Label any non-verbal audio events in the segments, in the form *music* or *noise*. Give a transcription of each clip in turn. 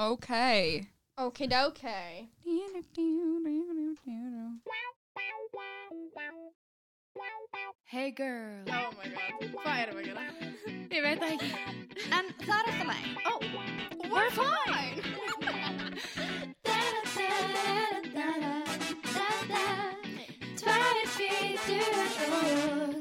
Ok. Ok, ok. Hey girl Oh my god, hvað erum við að gera? Ég veit það ekki En það er alltaf læg Oh, we're fine! Tvær hvítur og til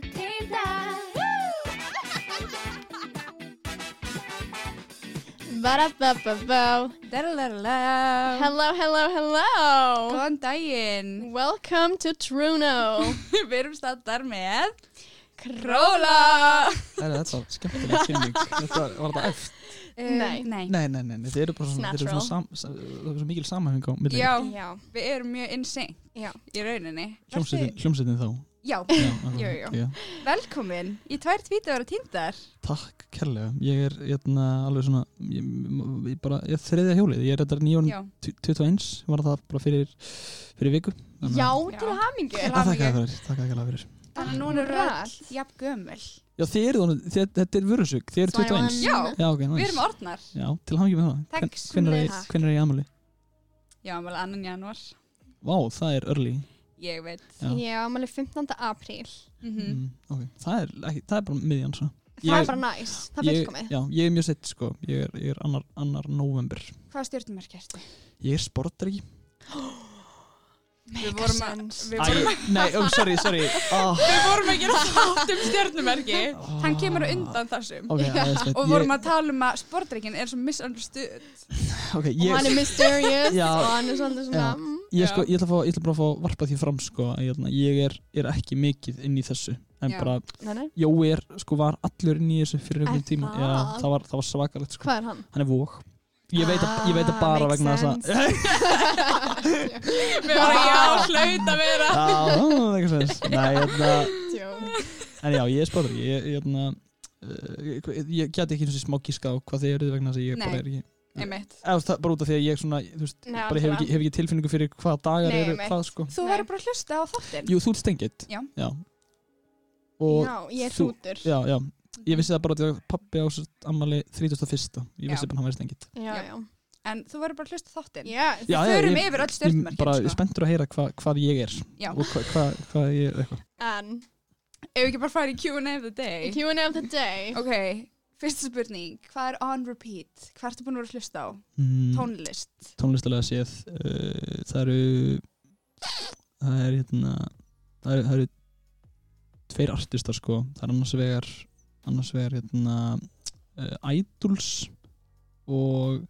Hello, hello, hello. Góðan daginn. Welcome to Truno. *laughs* Við erum staðar með Króla. Þetta var skemmtileg kynning Þetta var var þetta eft Eh, Nei. Nei. Nei, nei, nei, þið eru bara svona, þið eru svona sam, það er svo mikil samhæfing á milli Já, Já. við erum mjög insane Já. í rauninni. Hljómsveitin þá Já, Já, já. velkomin í tvær tvítuðar og týndar. Takk kærlega, ég er hérna, alveg svona ég, ég bara, ég er þriðja hjólið ég er þetta nýjón Já. 21 var það bara fyrir, fyrir viku Þannig Já, að- til hamingu. Til að þér fyrir, þakka þér kærlega fyrir Þannig að núna eru öll Rætt. jafn gömul. Já, þið eru þannig, þetta er vörusug, þið eru 21 Svævan. Já. Já, ok, Við erum orðnar. Já, til hafingi með það Takk Hvenær er, sömuleiðis. hvenær er ég amali? Já, maður annan janúar. Vá, það er early Ég veit. Já. Ég á ámali 15. apríl. Mm mm, ok, það er, ekki, það er bara miðjan svo Það er bara næs. Það er ég, fullkomið. já, ég er mjög sett sko ég er, ég er annar, annar november Hvað stjórnumerk ertu? ég er sportari *gasps* Við vorum að, við Æ, vorum, nei, oh, sorry, sorry oh, *laughs* við vorum að gera þátt um stjórnumerki. Hann kemur á undan þessum. ok, aðeinslegt. Og við vorum að tala um að sportreikin er svo misunderstood. ok, Og hann er mysterious Já. og hann er svolítið svona... Mm. ég, sko, ég, ætla að fá, ég ætla bara að fá varpa því fram sko að ég, ég er, er ekki mikið inn í þessu en Já. bara, nei. Jói er, sko, var allur inn í þessu fyrir Er einhvern tíma? Já, það var, það var svakalegt sko Hvað er hann? hann er vók ég veit að, ég veit að Ah, bara vegna þess að Við varum já, hlaut að vera. Já, það er eitthvað sens Nei, hérna. En já, ég er spáður Ég, ég, hérna, uh, ég, ég geti ekki eins og smá gíska á hvað þið eruð vegna þess að ég Nei. bara er ekki Einmitt. eða, það, bara út af því að ég svona, veist, Nei, bara hef ekki, hef ekki tilfinningu fyrir hvað dagar Nei, eru hvað sko Þú verður bara að hlusta á þáttinn. Jú, þú ert stengið Já. Og Já, ég er hrútur. já, já Ég vissi það bara að pappi á ammali 31. Ég vissi bara hann væri stengið Já, Já. En þú verður bara að hlusta á þáttinn. Já, já, förum ég- yfir öll Ég stjórnumerkin. bara sko. sko. spenntur að heyra hva, hvað ég er Já. og hvað hva, hva ég er eitthvað en Ef við ekki bara fara í Q&A of the day. Q&A of the day. Ok, fyrsta spurning. Hvað er on repeat? Hvað ertu búin að vera að hlusta á? mm, Tónlist. Tónlistalega séð uh, Það eru Það er hérna Það eru, það eru tveir artistar sko Það er annars vegar annars vegar hérna uh, Idols og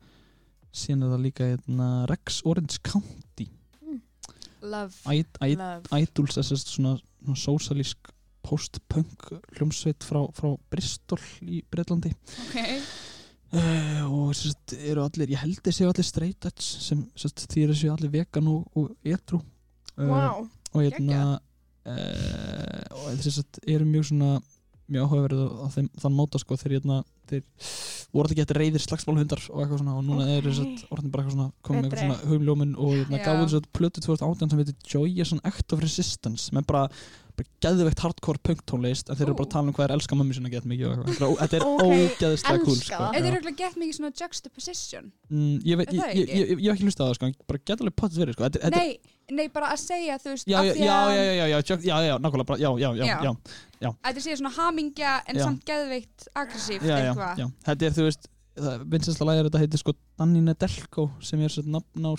síðan er það líka hérna Rex Orange County Love. I, I, Love. Idols er svona, svona sósalísk post-punk hljómsveit frá, frá Bristol í Breitlandi Ok. uh, og sérst eru allir ég held séu allir straight edge sem sérst því séu allir vegan og, og edru uh, Wow. og hérna uh, og sérst eru mjög svona mjög áhugaverið á þeim þann móta sko þeir hérna þeir voru alltaf getið reyðir slagsmálhundar og eitthvað svona og núna Ok. eru sérst orðin bara eitthvað svona komið með eitthvað svona humljómin og hérna Já. gáðu sérst plötu 2018 sem heitir Joy is an Act of Resistance með bara bara geðveikt hardcore punk tónlist en þeir eru bara að tala um hvað er elska mömmu sinna gett mikið og eitthvað. Þetta er Ok, ógeðislega cool sko. Þetta er auðvitað gett mikið svona juxtaposition. Mm, ég, veit, Er ég, það ég, ekki? ég, ég, ég hef ekki hlustað á það sko, bara geta alveg potið verið sko. þetta, þetta, Nei, nei, bara að segja, þú veist, já, af já, því já, að já, já, já, já, já, já, já, nákvæmlega bara, já, já, já, Já. já, þetta sé svona hamingja en Já. samt geðveikt aggressíft já, já, eitthvað. já, þetta er, þú veist, vinsensla lægir þetta heitir sko Danny Nedelko sem er svona nafn á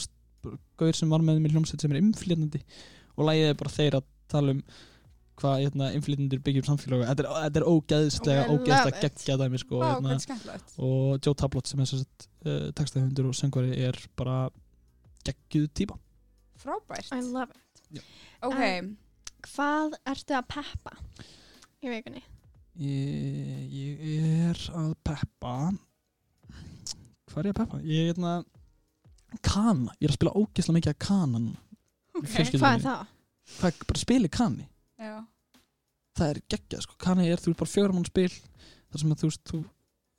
gauður sem var með mér hljómsveit sem er inflytandi og lægið er bara þeir að tala um hvað hérna, inflytjandir byggjum samfélag. Þetta er, þetta er ógeðslega, ógeðslega geggja dæmi sko, hvað hérna, og Joe Tablott sem er sérst uh, textahundur og söngvari er bara geggjuð típa Frábært. I love it. Ok, En- Hvað ertu að peppa í vikunni? Ég, ég er að peppa Hvað er ég að peppa? Ég er hérna Kana, ég er að spila ógeðslega mikið að kanan ok. Hvað er það? Hvað, bara spili kani Já. Það er geggjað sko, kani er þú veist bara fjögramann spil þar sem að þú veist þú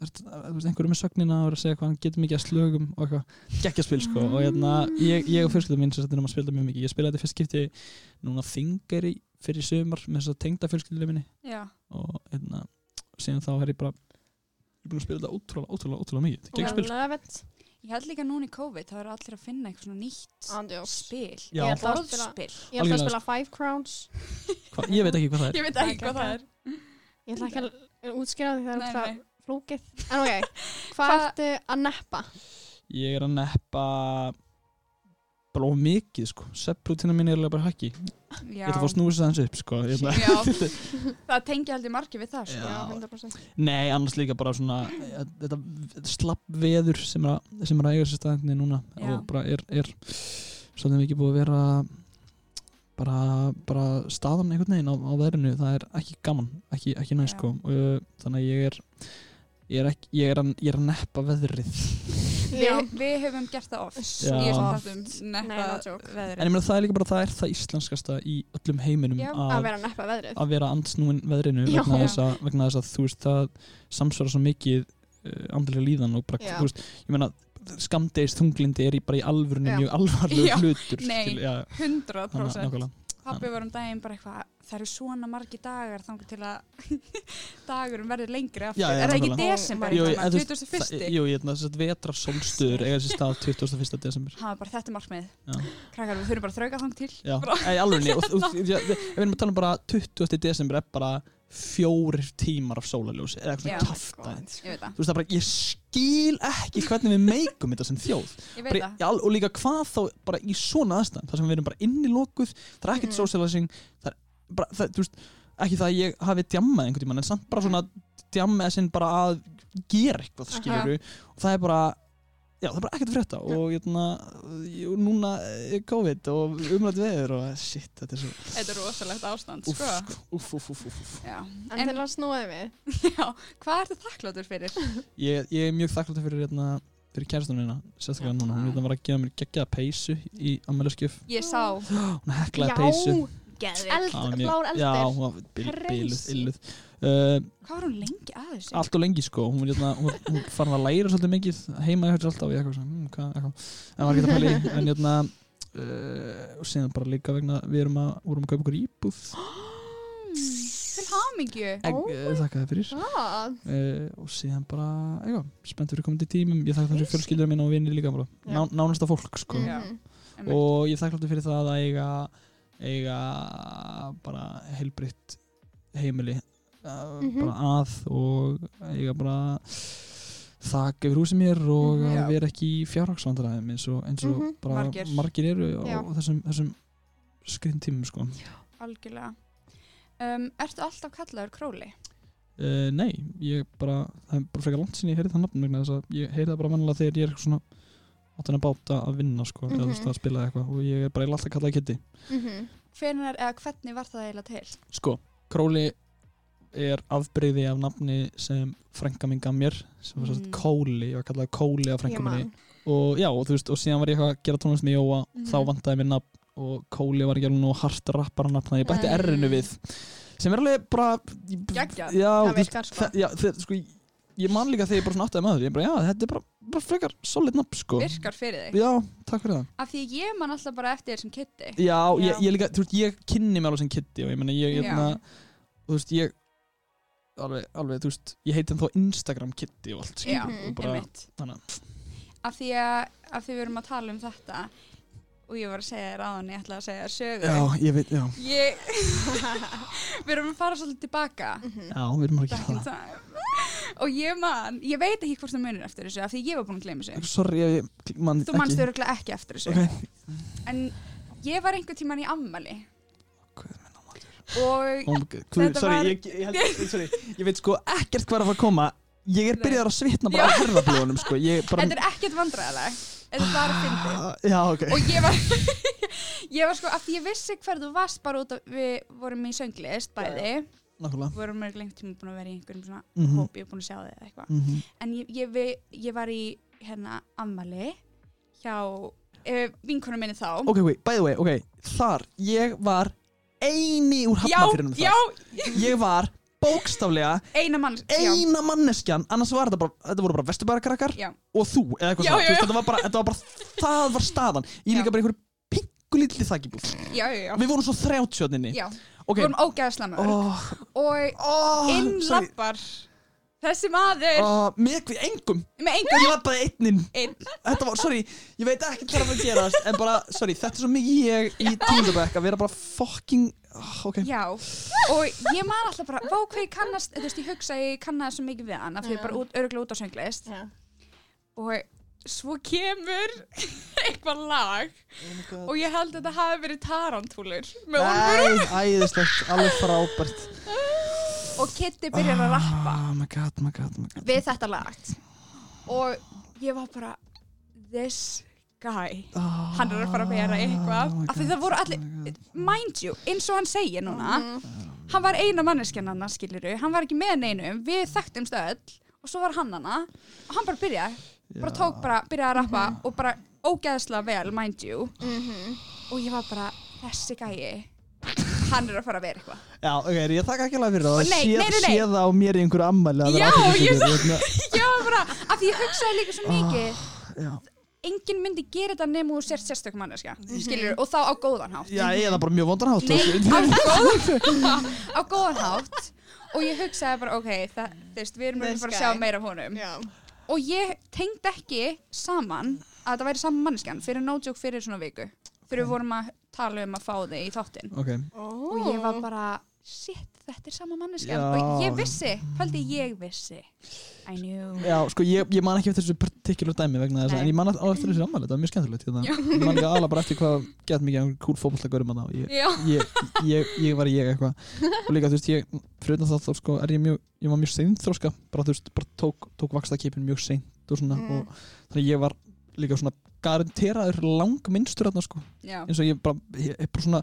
ert, þú veist, einhverju með sögnina og að segja hvað hann getur mikið að slögum og eitthvað geggjaspil sko og hérna, ég, ég og fjölskyldum mín sem þetta er um að spila mjög mikið, ég spilaði þetta fyrst skipti núna þingari fyrir sumar með þess að tengda fjölskyldum minni Já. og hérna, síðan þá er ég bara ég er búin að spila þetta ótrúlega, ótrúlega, ótrúlega mikið geggjaspil sko. Ég held líka núna í COVID, þá eru allir að finna eitthvað svona nýtt Andjós. spil. Já. Ég ætla að að Algjörlega. spila Five Crowns. Hva, ég veit ekki hvað það er *laughs* Ég veit ekki hvað það er. Ég ætla ekki að útskýra því það er. Flókið. En *laughs* ok, hvað Hva- ertu að neppa? Ég er að neppa bara of mikið sko Sepprútina mín er alveg bara hakki Ég ætla að fá snúið þess aðeins upp sko ég, ætla- Já, *laughs* það tengi aldrei margir við það, sko. Já. Já, 100%. Nei, annars líka bara svona eh, þetta, þetta slapp veður sem er að, sem er að eiga sér staðinni núna Já. og bara er, er svolítið mikið búið að vera bara, bara staðan einhvern veginn á, á veðrinu, það er ekki gaman ekki, ekki næst Já. sko uh, þannig að ég er ég er, ekki, ég er, að, ég er að neppa veðrið Já. Við, höfum gert það oft. Já. Ég er sem Oft. þáttum neppa joke. en veðrið. ég meina það er líka bara það er það íslenskasta í öllum heiminum Já, Að að, vera að neppa veðrið. að vera andsnúin veðrinu Já. vegna þess, að, vegna þess að þú veist það samsvara svo mikið uh, andlega líðan og bara, Já. þú veist, ég meina skamdegist þunglindi er í, bara í alvörunni Já. mjög alvarlegu Já. hlutur Nei. skil, já, þannig, 100%. Pappi var um daginn bara eitthvað, það eru svona margi dagar þangar til að *laughs* dagurum verður lengri aftur. Já, já, er það ekki desember? Þú veist, 21. það- Jú, ég þess að vetrar sólstöður eiga sér stað 21. desember Það var bara þetta er markmið. Krakkar, við þurfum bara að þrauka þang til. Já, í alvörunni og, *laughs* við erum að tala um bara 20. desember er bara fjórir tímar af sólarljósi eða eitthvað það, Þú veist það bara, ég skil ekki hvernig við meikum þetta sem þjóð. Bara, í al- og líka hvað þá bara í svona aðstæðan þar sem við erum bara inni lokuð það er ekkert Mhm. socializing það er bara, það, þú veist, ekki það að ég hafi djammað einhvern tímann en samt bara svona djammað sinn bara að gera eitthvað skilur og það er bara já, það er bara ekkert frétta og, jötna, og núna er COVID og umrætt veður og shit, þetta er svo Þetta er rosalegt ástand, sko. úff, úff, úff, úff. Já. En til að snúa þig við. *laughs* já, hvað ertu þakkláttur fyrir? Ég, ég er mjög þakkláttur fyrir, jötna, fyrir kæristunina sérstaklega núna, hún var að gefa mér geggjaða peysu í ammæluskjöf Ég sá, hún heklaði peysu Já, mjög- blár eldir. Já, hún var bil, biluð, Crazy. illuð uh, Hvað var hún lengi að þessu? Allt og lengi sko. Hún hérna, hún, hún fann að læra svolítið mikið Heima ég hörði alltaf og ég eitthvað hm, hvað, eitthvað. En var ekki að pæla í En hérna uh, Og síðan bara líka vegna Við erum að, vorum að kaupa okkur íbúð. *gasps* Til hamingju. Oh uh, Þakka þið fyrir. Ah, uh, Og síðan bara, eitthvað Spennt fyrir komandi tímum. Ég þakka þessu fjölskyldur mín og vinni líka bara. Ná, Nánasta fólk sko. Einmitt. og ég þakkláttu fyrir það að eiga eiga bara heilbritt heimili uh, Mhm. bara að og eiga bara þak yfir húsið mér og. Já. að vera ekki í fjárhagsvandræðum eins og, eins og Mhm. bara Margir. margir, eru Já. á þessum, þessum skriðin tímum sko. Algjörlega. Um, ertu alltaf kallaður króli? uh, nei, ég bara það er bara frekar langt sinni ég heyrði það nafn vegna þess að ég heyrði það bara vannilega þegar ég er svona áttan að báta að vinna sko, eða þú veist Mhm. að spila eitthvað og ég er bara alltaf kallað Kitty Mhm. Hvernig var það eiginlega til? Sko, Króli er afbreyði af nafni sem frænka minn gaf mér sem var Mm. mm. Kóli, ég var kallað Kóli af frænka Ég minni og já, og þú veist, og síðan var ég að gera tónlist með Jóa, Mhm. þá vantaði mér nafn og Kóli var ekki alveg nú hart rappara nafn þannig ég bætti Mm. R-inu við sem er alveg bara já, Það virkar, sko. já, þe- sko, ég- ég man líka þegar ég bara svona áttaði maður ég bara, já, þetta er bara, bara frekar solid nafn, sko Virkar fyrir þig? já, takk fyrir það Af því að ég man alltaf bara eftir þér sem kitti. Já, Já. Ég, ég líka, þú veist, ég kynni mig alveg sem Kitty og ég meina, ég, Já. hérna, þú veist, ég alveg, alveg, þú veist, ég heiti hann þá Instagram Kitty og allt, Já, skilur, og bara, einmitt. þannig að, Af því að, af því við erum að tala um þetta og ég var að segja þér áðan, ég ætla að segja þér sögu. já, ég veit, já, Ég, *laughs* við erum að fara svolítið tilbaka. Mhm. já, við erum að Back gera in time. Og ég man, ég veit ekki hvort það munir eftir þessu, af því ég var búin að gleyma þessu. það. Sorry, ég, ég man Þú manst öruglega ekki eftir þessu. Ok, En ég var einhver tíman í ammali Guð minn. Og oh, sorry, var- ég, ég, held, *laughs* sorry, ég veit sko ekkert hvað er að fara að koma, ég er Nei. byrjaður að svitna bara Já. á herðablóðunum, sko, bara, þetta er ekkert vandræðileg. Þetta er bara að fyndi. já, ok, Og ég var, *laughs* ég var sko, af því ég vissi hver þú varst bara út af, við vorum í sönglist bæði, nákvæmlega, við vorum mörg lengt tíma búin að vera í einhverjum svona Mhm. hópi, ég er búin að sjá þig eða eitthvað. mhm, En ég, ég, var í hérna ammali hjá uh, vinkonum minni þá. ok, ok, by the way, ok, þar, ég var eini úr já, hafnafyrinum þar. já, ég var bókstaflega eina mann, já, eina manneskjan annars var þetta bara, þetta voru bara vesturbærakrakkar já, og þú, eða eitthvað Já, svona. já, já. þetta var bara, þetta var bara, það var staðan. Ég Já. líka bara einhverju já, já, já, við vorum svo þrjátsjötninni já. ok, Við vorum ógæðslega mörg. Oh, og oh, inn sorry. Þessi maður. Uh, Með engum. Með engum. Ég var bara einninn einn. Þetta var, sorry, ég veit ekki hvað það var að gerast En bara, sorry, þetta er svo mikið ég í tíundabæk Að vera bara fucking oh, Ok, Já, og ég man alltaf bara, vá hvað ég kannast, þú veist, ég hugsa að ég kannast svo mikið við hann, af því ég er bara út, öruglega út á sönglist Já. og svo kemur *laughs* eitthvað lag. Og ég held að þetta hafi verið tarantúlur með Úlfur. Nei, æðislegt, alveg frábært *laughs* og Kitty byrjar að rappa. Oh my god, my god, my god. Við þetta lag. Og ég var bara, this guy, oh, hann er að fara að vera eitthvað, my af því það voru allir, oh God. mind you, eins og hann segir núna, Mhm. hann var eina manneskjan hann skiliru, hann var ekki með neinum. Við þekktumst öll. Og svo var hann hana og hann bara byrjaði, bara tók bara byrjaði að rappa og bara ógeðslega vel mind you. Mhm. og ég var bara, þessi gæi hann er að fara að vera eitthvað. Já, ok, ég þakka ekki alveg fyrir það? Nei, Sé- nei, nei, nei. Sé það á mér í einhverju ammæli að vera Já, ég- hérna. *laughs* ég var bara, af því ég hugsaði líka svo mikið. Já, enginn myndi gera þetta nema þú sért sérstök manneska skilur, og þá á góðan hátt. Já, eða bara mjög vondan hátt *laughs* á góðan, á góðan hátt. Og ég hugsaði bara, ok, það, þú veist, við erum This að fara að guy. sjá meira af honum. Já. og ég tengdi ekki saman að það væri saman manneskjan fyrir no joke fyrir svona viku. Fyrir við vorum að tala um að fá þig í þáttinn. Ok, og ég var bara shit, þetta er sama manneskjan. Já. og ég vissi, haldi ég vissi. I knew. Já, sko, ég, ég man ekki eftir þessu particular dæmi vegna þess. En ég man eftir þessu ammæli, þetta var mjög skemmtilegt hérna. Ég man ekki aðla bara eftir hvað gett mikið kúl fótballtagörum að það ég, ég, ég, ég var ég eitthvað. Og líka, þú veist, ég, fyrir það þá, sko, er ég mjög Ég var mjög seint þróska Bara, þú veist, bara tók, tók vakstakipin mjög seint og svona. Mm. Og þannig að ég var líka svona garanteraður langminnstur þarna, sko. Já. eins og ég bara, ég er bara svona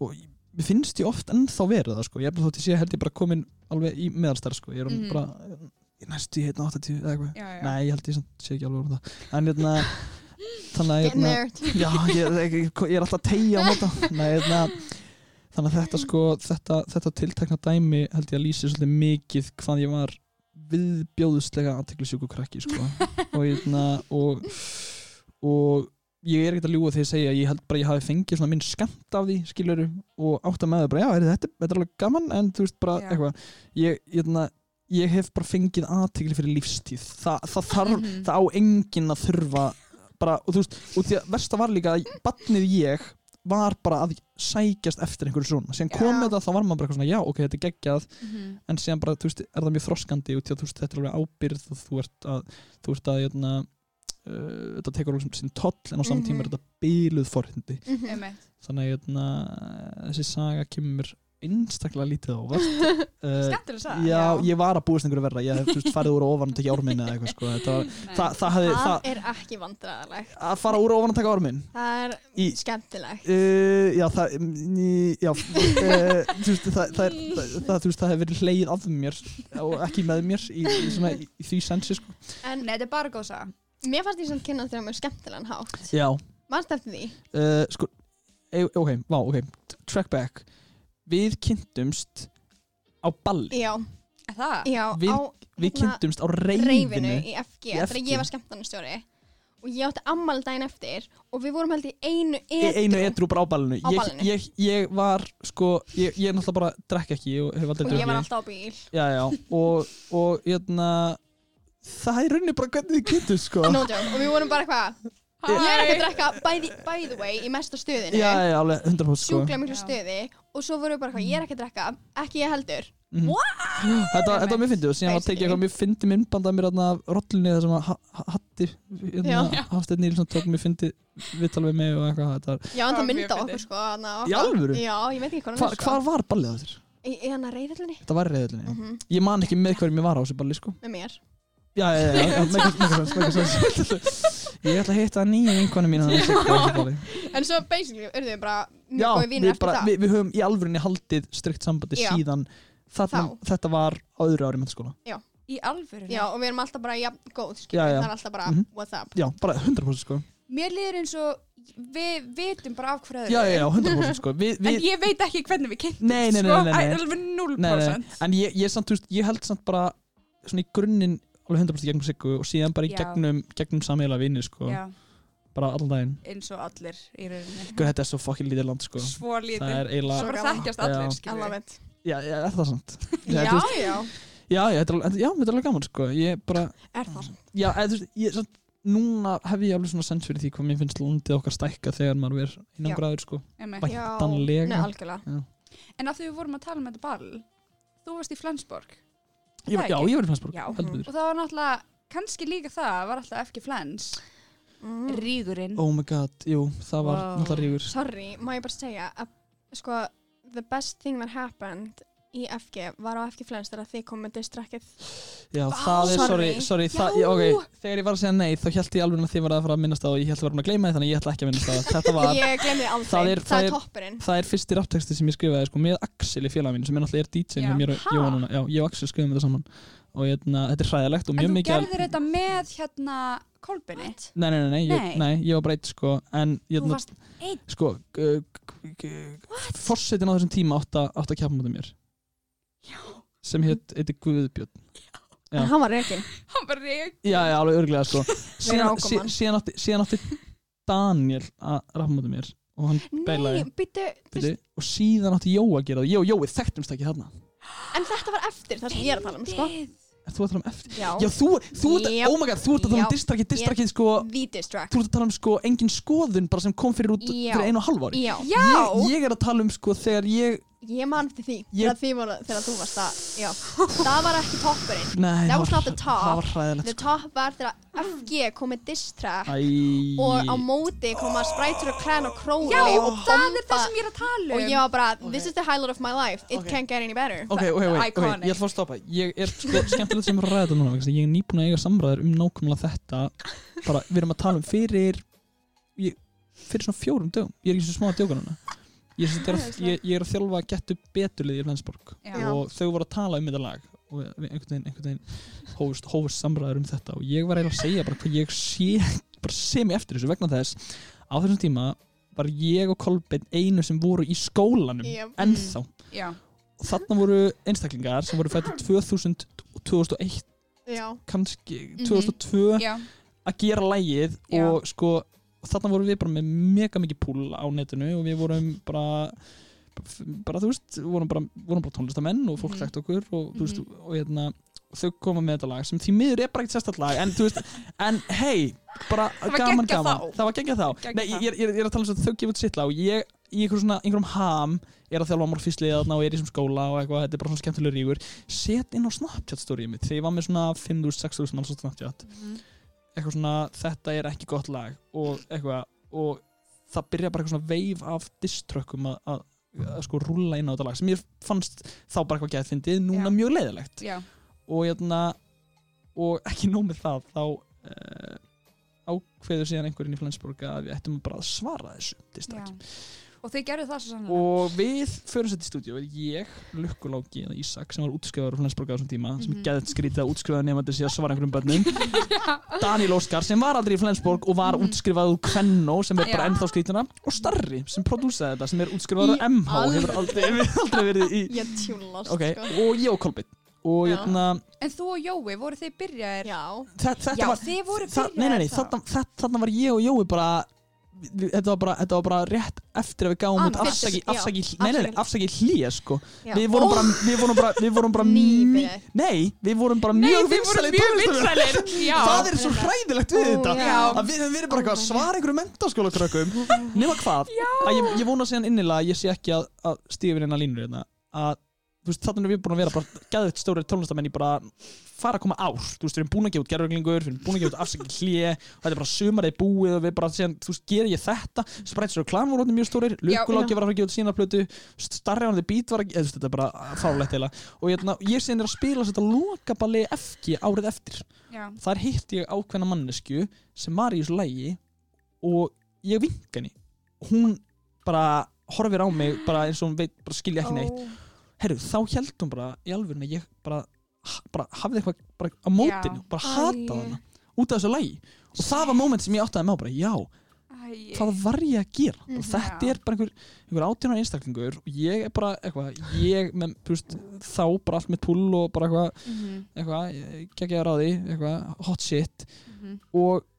og ég- finnst ég oft ennþá verið það sko, ég bara þótt ég sé held ég bara komin alveg í meðalstæð sko, ég er Mhm. bara í næstu í hérna 80 eða eitthvað. Nei, ég held ég sé ekki alveg um það. En hérna, *laughs* þannig að hérna, *laughs* já, ég, ég, ég er alltaf tegja á *laughs* nei, hérna, þannig að þetta sko, þetta, þetta tiltekna dæmi held ég að lýsi svolítið mikið hvað ég var viðbjóðslega aðteklisjúku krakki sko. Og hérna og, og ég er ekkert að ljúga þegar ég segja að ég held bara að ég hafi fengið minn skamt af því skiluru og átt að með það bara já, er þetta, þetta er alveg gaman en þú veist bara Já. eitthvað ég, ég, hérna, ég hef bara fengið aðtekli fyrir lífstíð Þa, það þarf, Mhm. það á enginn að þurfa bara, og þú veist, og því að versta var líka að badnið ég var bara að sækjast eftir einhverju svona síðan kom þetta, þá var maður bara eitthvað svona já, ok, þetta er geggjað Mhm. en síðan bara, þú veist, er það mjög þroskandi og því að þú veist, þetta er alveg ábyrð og þú ert að, þú ert að, jötna, uh, þetta tekur alveg sem toll en á saman tíma er Mhm. þetta bíluð forhindi Mhm. Einmitt. þannig að jötna, þessi saga kemur einstaklega lítið á vart uh, *laughs* skemmtileg saga já, ég var að búist einhverju verra ég hef, farið úr ofan og tekið árminni eða eitthvað, sko, þetta var, Nei. það, það hefði, Það það, er ekki vandræðalegt. að fara úr ofan og taka árminn Það er í, skemmtilegt. Uh, já, það, mm, já, uh, *laughs* þú veist, það, það, er, það, það, það hefur verið hleið af mér og ekki með mér í, í, svona, í, í því sensi, sko. En þetta er bara góð saga mér fannst því sem kynna þér mjög skemmtilegan hátt. Já. Manst eftir því? Uh, sko, e, ok, vá, ok, track back. Við kynntumst á balli. Já, Er Það? já, Við- á Við hérna, kynntumst á reyfinu reyfinu. í FG, þegar ég var skemmtarnastjóri og ég átti ammali daginn eftir og við vorum held í einu Í edru. einu edru bara á ballinu. Á Ég, ballinu. ég, ég var, sko, ég, ég náttúrulega bara drekk ekki og hef aldrei og ég var drukkið. alltaf á bíl. Já, já, og, og, hérna, það er rauninni bara hvernig þið kynntumst, sko. *laughs* No joke. Og við vorum bara eitthvað, Hæ. ég er ekki að drekka by the, by the way í mesta stöðinu. Já, já, alveg 100% sko. sjúklega miklu stöði og svo vorum við bara eitthvað, ég er ekki að drekka, ekki ég heldur. Mhm. Þetta, þetta var mjög fyndið og síðan var tekið Basically. eitthvað mjög fyndið myndband af mér þarna af rollunni þar sem að Ha- Ha- Hatti Já. *laughs* Hafsteinn Nílsson tók mjög fyndið viðtal við mig og eitthvað Já, en Það mynda fyndið. okkur sko. þarna á Í alvöru? Já, ég veit ekki hvað hva, hann Hvar sko. var ballið á þér? Í, að reyðallinni? Þetta var mm Mm Ég man ekki með hverjum ég var á þessu balli sko Með mér. Já, já, já, já, mega mega sens, mega sens Ég ætla að hitta nýja vinkonu mín *laughs* En svo basically urðum við bara mjög Já, góði við, vinnir eftir bara, það. við, höfum í alvörinni haldið strikt sambandi Já. síðan. Þetta var á öðru ári mentaskóla Í alvörunni? Já, og við erum alltaf bara jafn góð, Já, skilur. já. Það er alltaf bara, Mhm. what's up? Já, bara 100% sko Mér líður eins og við vitum bara af hverju öðru Já, já, já, 100% sko Vi, En við, ég veit ekki hvernig við kynntum Nei, nei, nei, nei, nei. Alveg 0% Nei, nei, en ég, ég, samt, ég held samt bara svona í grunninn alveg 100% í gegnum Siggu og síðan bara í Já. gegnum, gegnum samheila vinni sko, Já, bara allan daginn eins og allir í rauninni Guð, þetta er svo fucking lítið land sko Svo lítið það er Svo eiginlega, Svo bara gaman. þekkjast Já. allir skilur við. it. já, já, er það sant *laughs* Já, Já, veist, já. já, já, þetta er alveg, já, þetta er alveg gaman sko. ég bara, Er það svona? já, eða, þú veist, ég, samt, núna hef ég alveg svona sens fyrir því hvað mér finnst landið okkar stækka þegar maður er innan Já. gráður sko. Einmitt. Væntanlega. Nei, algjörlega. En af því við vorum að tala um þetta ball Þú varst í Flensborg ég, var- Það já, ég var í Flensborg Já. heldur betur. Og það var náttúrulega, kannski líka það var alltaf FG Flens Mm. Rígurinn oh my god, jú, það var Wow. náttúrulega rígur Sorry, má ég bara segja að sko, the best thing that happened í FG var á FG Flens þegar þið komið með distrackið Já, Vá, það er, sorry, sorry. það, Já. ég, ok, þegar ég var að segja nei þá held ég alveg að þið var að fara að minnast á og ég held að vera búin að gleyma því þannig ég ætla ekki að minnast á það. Þetta var, *laughs* Ég glemði aldrei, Það er- það það er, toppurinn. það er fyrsti rappteksti sem ég skrifaði sko, með Axel í félag mín sem er náttúrulega er DJ Já. með mér og Ha? Jóa núna. Já, ég og Axel skrifum þetta saman. Og hérna, þetta er hræðilegt og En mjög þú mikið gerðir þetta með hérna Kolbinni nei, nei, nei, nei, ég, Nei. nei, ég var bara eitt sko en Þú hérna, varst einn? sko fórsetin á þessum tíma átt að, átt að kjapa mútið mér Já. sem hétt heiti Guðbjörn. Já. En hann var rekin Hann var reik Já, já, alveg örglega sko. Síðan, ákoman. sí, síðan, átti, síðan átti Daniel að rappa mútið mér og hann Nei, beilaði. býttu byrju, og síðan átti Jó að gera það. Ég og Jói þekktumst ekki þarna. En þetta var eftir það sem ég er að tala um, sko. Er þú að tala um eftir? Já, Já, þú, þú ert, Yep. oh my god, þú ert að tala um Já. distrakið, distrakið sko, the distract. Þú ert að tala um sko engin skoðun bara sem kom fyrir út Já. fyrir einu og halv ári. Já, Já. Ég, ég er að tala um sko þegar ég ég man til því þegar, því voru, þegar þú varst að Já, það var ekki toppurinn. Nei, það var- top. Það var hræðilegt The top var þegar FG kom með distract Æ, og á móti koma Sprites og Clan og Crowley Já, og það er bomba það sem ég er að tala um. og ég var bara, this is the highlight of my life. It Ok. can't get any better. Ok, ok, ok, ok, Iconic. ég ætla að að stoppa. Ég er sko skemmtilegt sem að ræða þetta núna að Ég er nýbúin að eiga samræður um nákvæmlega þetta. Bara, við erum að tala um fyrir Fyrir svona fjórum dögum. Ég er ekki svo smá að djóka núna Ég, er, að, ég, ég er að þjálfa að getu beturlið í Flensborg. Já. og þau voru að tala um þetta lag og einhvern veginn, hófust, hófust samræður um þetta. Og ég var eiginlega að segja bara hvað ég sé bara sé mig eftir þessu vegna þess á þessum tíma var ég og Kolbeinn einu sem voru í skólanum Yep. ennþá. Já, og þarna voru einstaklingar sem voru fættir 2000 og 2001 Já, kannski Mhm. 2002 já, að gera lægið og sko þarna vorum við bara með mega mikið púl á netinu og við vorum bara bara þú veist, vorum bara, vorum bara tónlistamenn og fólk Mhm. sagt okkur og, þú veist, Mhm. og hérna þau koma með þetta lag sem því miður er bara sérstætt lag en en hei bara gaman gaman, þá. það var geggjað þá Geggjað Nei, þá. ég, ég, ég er að tala um þess að þau gefa út sitt lag og ég í einhverjum svona, einhverjum ham er að þjálfa morfíslið þarna og er í þessum skóla og eitthvað, þetta er bara svona skemmtilega ríkur set inn á Snapchat storyið mitt þegar ég var með svona 5.000-6.000 manns á Snapchat eitthvað svona, þetta er ekki gott lag og eitthvað, og það byrja bara eitthvað svona veif af diströkkum að, að, að sko rúlla inn á þetta lag sem ég fannst þá bara eitthvað gæð fyndið, núna Já. mjög leiðilegt já og hérna og ekki nóg með það þá uh, ákveður síðan einhverjinn í Flensborg að við ættum bara að svara þessu Já. Og þið gerðu það svo sannlega og við förum sér til stúdíu ég, Lukkuláki eða Ísak sem var útskrifaður á Flensborg á þessum tíma sem Mhm. geðið skrítið að útskrifaður nefnandi síðan svara einhverjum börnum *laughs* Daniel Óskar sem var aldrei í Flensborg og var Mhm. útskrifaður úr Kvenno sem er bara ennþá skrítuna og Starri sem prodúsaði þetta sem er útskrifaður Í MH alvöru? hefur aldrei, aldrei verið í ég tjúlast ok, sko. og ég og Kolbeinn og Já. hérna En þú og Jói, voru þið byrjaðir Já, þe- þetta Já, var þið voru það, nei, nei, nei, byrjaðir þarna, var ég og Jói bara þetta var bara, þetta var bara rétt eftir að við gáum út Annað. afsaki, Já, afsaki, nei, nei, nei, afsaki hlýja sko. Við vorum bara, við vorum bara, við vorum bara *laughs* mý- nei, við vorum bara mjög vinsælir mjög það er svo hræðilegt við þetta. að við höfum verið bara eitthvað að Oh my svara einhverju mentaskóla krökkum nema hvað, að ég, ég vona síðan innilega að ég sé ekki að, að hérna línur hérna, að veist, þannig erum við búin að vera bara gæðið stóri tónlistamenn í bara fara að koma ár. Þú veist, við erum búin að gefa út gerðurglingur við erum búin að gefa út afsaki hlje og þetta er bara sumarið búið og við bara síðan, þú veist, ger ég þetta? Sprites og Klan voru mjög stórir Lukkuláki var að fara að gefa út sína plötu the Beat var að, veist, þetta er bara fárlegt eila og hérna, ég síðan er að spila þetta lokaballi FG árið eftir. Já, þar hitt ég ákveðna mannesku sem var í þessu lægi og ég vinka henni. Hún bara horfir á mig bara eins og hún veit, bara skilja ekki neitt herru, þá held hún bara í alvörun að ég bara, bara hafði eitthvað bara á mótinu, Já. bara hatað hana út af þessu lægi og það var moment sem ég áttaði með á bara, já, Æ, hvað var ég að gera? Mhm. og þetta er bara einhver, einhver átjónar einstaklingur og ég er bara eitthvað ég með, veist, þá bara allt mitt pull og bara eitthvað, mhm, eitthvað geggjaðar á því, eitthvað hot shit. Mhm. og Eski, þú,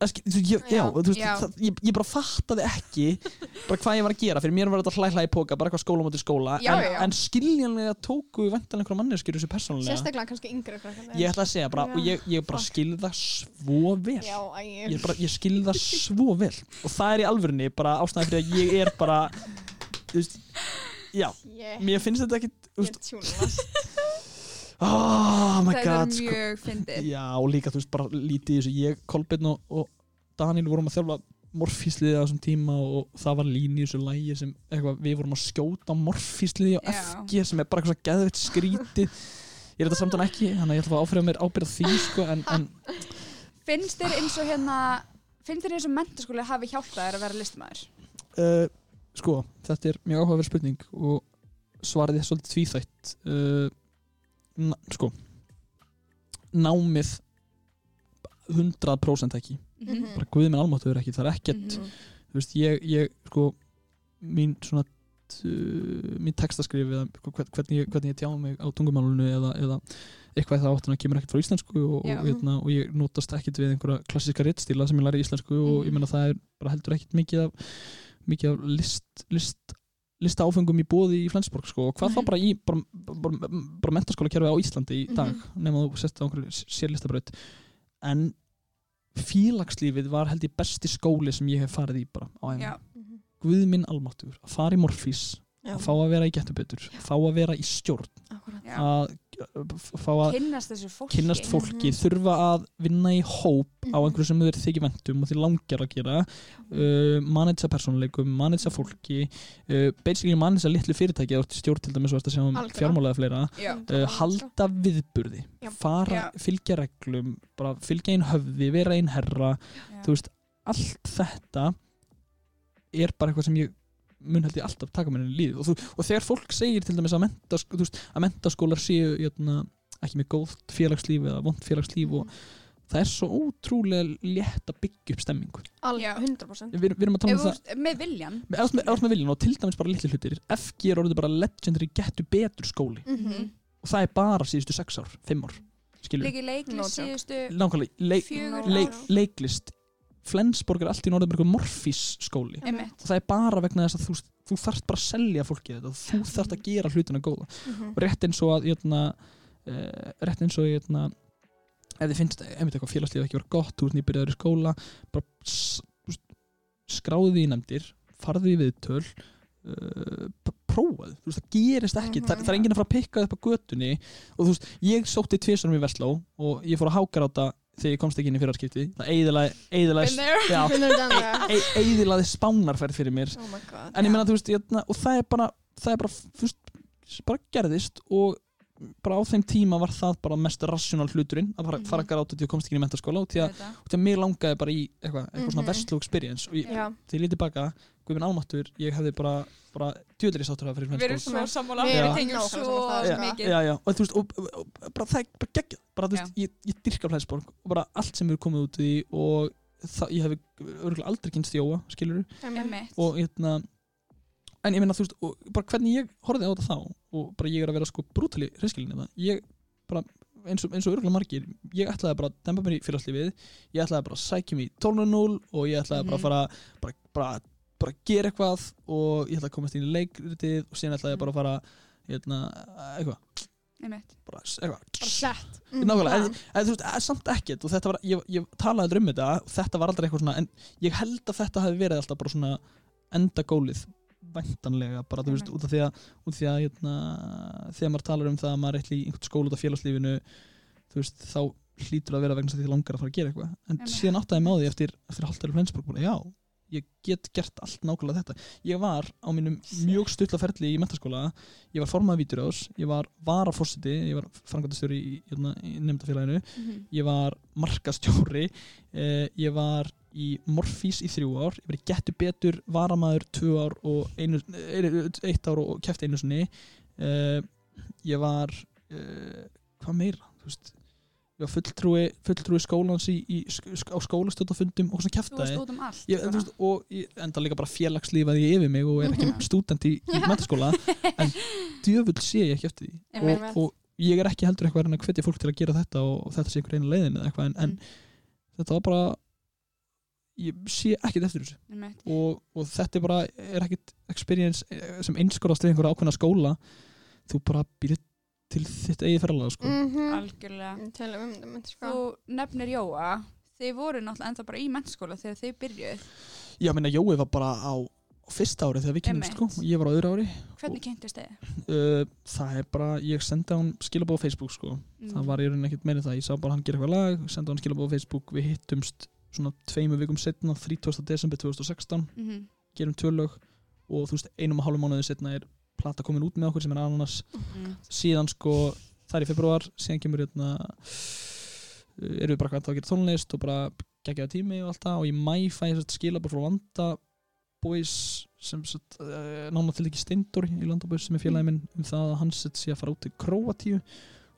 ég, já, veist, það, ég, ég bara fattaði ekki bara hvað ég var að gera. Fyrir mér var þetta hlæ hlæ í póka, bara eitthvað skóla mútið skóla. Já, en, en skiljanlega tóku vantanlega einhverja manneskjur þessu persónulega. Sérstaklega kannski krakkarnir. ég ætla að segja bara, og ég, ég bara Fuck. skil það svo vel. Ég, bara, ég skil það svo vel. Og það er í alvörunni bara ástæðan fyrir að ég er bara þú veist, já, mér finnst þetta ekki þú veist. Oh my þetta god er sko. mjög fyndið. Já, og líka þú veist, bara lítið í þessu. Ég, Kolbeinn og, og Daniel vorum að þjálfa morfísliði á þessum tíma og það var lín í þessu lægi sem eitthvað, við vorum að skjóta morfísliði á. FG sem er bara eitthvað geðveitt skrítið. Ég er þetta samt hann ekki, þannig að ég ætla að áfriða mér ábyrða því sko, en, en finnst þér eins og hérna finnst þér eins og mentaskóli hafi hjálpað þér að vera listmaður uh, sko, þetta er mjög áhugaverð spurning og svarið er svolítið tvíþætt. Uh, sko námið 100% ekki Mhm. bara guðið minn almáttuður ekki, það er ekkert Mhm. þú veist, ég, ég sko mín svona mín textaskrif eða hvern- hvernig, hvernig ég tjá mig á tungumálunu eða, eða eitthvað það áttuna kemur ekkert frá íslensku og, og, hérna, og ég notast ekkert við einhverja klassíska réttstíla sem ég læri í íslensku og ég Mhm. menna það er bara heldur ekkert mikið af mikið af list, list lista áfengum í bóði í Flensborg sko, og hvað þá Mhm. bara í bara, bara, bara mentaskóla kerfi á Íslandi í dag Mhm. nema þú sett á einhverju sérlistabraut en félagslífið var held ég besti skóli sem ég hef farið í bara á æfum já, Guð minn almáttugur, að fara í morfís Já, að fá að vera í getubetur, fá að vera í stjórn akkurat. já. að fá að kynnast þessu fólki. kynnast fólki, Mhm. þurfa að vinna í hóp á Mhm. einhverju sem þeir þykir vendum og þeir langar að gera. Uh, manetsa persónuleikum, manetsa fólki uh, basically manetsa litlu fyrirtæki eða stjórn til dæmis um fjármálega fleira uh, halda viðburði fara, fylgja reglum fylgja einn höfði, vera einn herra. Veist, allt þetta er bara eitthvað sem ég mun held ég alltaf taka mér inn í lífið. Og, þú, og þegar fólk segir til dæmis að, menta, veist, að mentaskólar séu jötna, ekki með góð félagslíf eða vond félagslíf og það er svo ótrúlega létt að byggja upp stemmingu. Alveg, Já. 100%. við, við erum að tala um það með viljan með, með, með, með viljan og til dæmis bara litli hlutir. FG er orðið bara legendary getur betur skóli. Mhm. og það er bara síðustu sex ár, fimm ár skilur, leiki No leiklist síðustu leik, leik, leiklist Flensborg er allt í norðum morfís skóli. Einmitt. og það er bara vegna þess að þú, þú þarft bara að selja fólki þetta. Og þú þarft að gera hlutina góða. Mhm. og rétt eins og að jötna, uh, rétt eins og jötna, ef þið finnst eitthvað félagslíf ekki vera gott, þú ert nýbyrjaður í skóla bara s- þú veist, skráðu því í nefndir farðu í viðtöl uh, p- prófaðu, þú veist það gerist ekki. Mhm. það, það er enginn að fara að pikka upp á götunni. Og þú veist, ég sótti tvisarum í Vestló og ég fór að háka á þetta þegar ég komst ekki inn í fyrarskipti það eiðilaði, *laughs* e eiðilaði spánarferð fyrir mér. Oh en ég meina þú veist jötna, og það er bara það er bara, veist, bara gerðist og bara á þeim tíma var það bara mest rational hluturinn að fara, Mhm. fara að gráta til að komst ekki inn í mentaskóla og því að, að mér langaði bara í eitthvað, eitthvað svona Mhm. vestlú experience og ég, Já, þegar ég lítið baka, guðminn álmáttur ég hefði bara, bara djöðlir sáttur að fyrir Við erum sammála. Við tengjum svo mikið. Já, já, og þú veist, og, og, og bara það er bara geggjað. Bara þú veist, ég, ég dyrka Flensborg og bara allt sem er komið út í og það, ég hefði örgulega aldrei kynst Jóa, skilur og hérna en ég meina þú veist, bara hvernig ég horfði á þetta þá og bara ég er að vera sko brútali reynskilinni það, ég bara eins og, eins og örgulega margir, ég ætlaði bara að dempa mér í félagslífið, ég ætlaði bara að sækja mig í 12.0 og ég ætlaði bara að Mhm. fara bara, bara, bara gera eitthvað og ég ætlaði að komast inn í leikritið og síðan ætlaði ég bara að fara hérna, eitthvað, bara eitthvað bara sett. Plan. en, en þú veist, eh, samt ekkert og þetta var, ég, ég talaði um þetta og þetta var aldrei eitthvað svona, en ég held að þetta hafi verið alltaf bara svona endagólið væntanlega, bara þú veist, út af því að, því að hérna, þegar maður talar um það að maður er eitthvað í einhvern skóla út af félagslífinu þú veist, þá hlýtur að vera vegna þess að því langar að fara að gera eitthvað. En síðan áttaði á því eftir, eftir hálftæri Flensborg, já, ég get gert allt nákvæmlega þetta. Ég var á mínum mjög stuttla ferli í mentaskóla ég var formaði víturás, ég var varaforsiti, ég var frangvæntastjóri í, hérna, í nefndafélaginu Mhm. ég var markastjóri eh, ég var í Morfís í þrjú ár ég var í Gettu Betur, Varamaður tvö ár og einu, eitt ár og kæfti einu sinni eh, ég var eh, hvað meira þú veist fulltrúi, fulltrúi skólans í, í, á skólastöldafundum og svona út um og ég enda líka bara félagslífaði ég yfir mig og er ekki stúdent í, í *laughs* metaskóla en djöfull sé ég ekki eftir því. Og, og ég er ekki heldur eitthvað að reyna að hvetja fólk til að gera þetta og, þetta sé einhver eina leiðin eða eitthvað en, en Mm. þetta var bara ég sé ekkert eftir þessu. Og, og þetta er bara er ekkert experience eh, sem einskorast við einhverja ákveðna skóla. Þú bara býrð til þitt eigið ferðalega sko. Mhm. algjörlega Til um sko. þú nefnir Jóa þið voru náttúrulega ennþá bara í mennskóla þegar þið byrjuð já, minna, Jói var bara á, fyrsta ári þegar við kynnumst sko, ég var á öðru ári hvernig kynntist þið? uh, það er bara, ég sendi hann skilabóð á Facebook sko, Mm. það var í rauninni ekkert meira það ég sá bara hann gera eitthvað lag, sendi hann skilabóð á Facebook við hittumst svona tveimu vikum setna 30. desember 2016 Mhm. gerum tvö lög og þú veist einum og hálfum mánuði setna er plata komin út með okkur sem er ananas. Mm. síðan sko það er í februar síðan kemur hérna uh, erum við bara hvað að gera tónlist og bara geggjaða tími og allt það. Og í mæ fæ ég skila bara frá Vanda Boys sem uh, nána til ekki Steindor í Landaböðs sem er félagi minn um það að hann sett sé að fara út til Króatíu.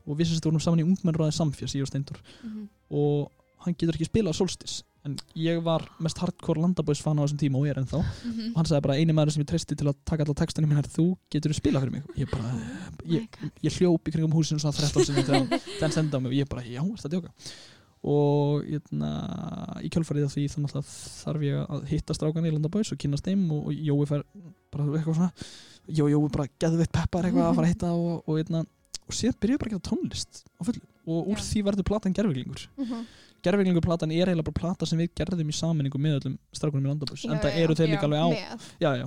Og við sem sett vorum saman í ungmennráði samfjars ég og Steindor Mhm. og hann getur ekki spilað Solstis en ég var mest hardcore Landaböðs fan á þessum tíma og ég er ennþá. Mhm. og hann sagði bara eini maður sem ég treysti til að taka alla textanum minn er þú. Getur spila fyrir mig? Ég bara, ég, ég hljóp í kringum húsinu svona 13 sinni þegar hann- sendi á mig. Og ég bara, já, er þetta djóka? Og hérna, í kjölfarið af því þannig að þarf ég að hitta strákan í Landabæs og kynast þeim og, og Jói fær bara eitthvað svona Jói, Jói bara geðveitt peppar eitthvað að fara að hitta og, og, hérna, og síðan byrjuði bara að gera tónlist og úr Já. því verður platan gerfinglingur Mhm. gerfinglingur platan er eiginlega bara plata sem við gerðum í saminningu með öllum strákunum í Landabæs Já, en það eru þeir líka alveg á já, já.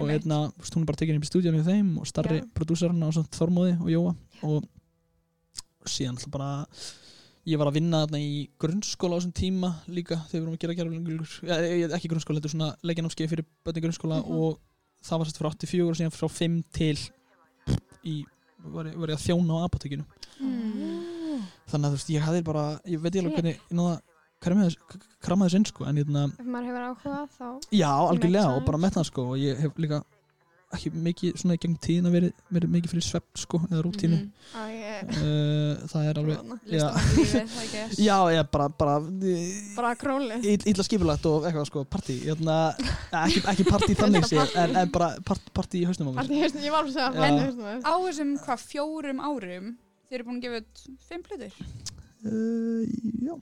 og hérna, hún er bara tekin upp í stúdíunum við þeim og starri á svona Þormóði og Jóa. Og síðan alltaf bara ég var að vinna þarna í grunnskóla á þessum tíma líka þegar við vorum að gera gerfingur ja, ekki grunnskóla, þetta er svona leikjanámskeið fyrir bönni grunnskóla Mhm. og það var sett frá 84 og síðan frá 5 til í, var, ég- var ég að þjóna á apotekinu Mm. Þannig að þú veist, ég hafði bara ég veit ég alveg hvernig ég náða kramaði þess inn sko en hérna Ef maður hefur áhuga þá Já, algjörlega og bara það sko og ég hef líka ekki mikið svona í gegn tíðina verið, verið mikið fyrir svepp sko eða rútínu Mhm. á ég uh, það er alveg. Já. Guess. *laughs* Já, ég bara, bara uh, bara króli illa skipulagt og eitthvað sko partí hérna, *laughs* ekki, ekki partí þannig sé en, en bara part, partí í hausnum á mér Allt í hausnum, ég var alveg að segja Já. að hausnum á þessum hvað fjórum árum þið eru búin að gefa út fimm plötur? Uh, Já,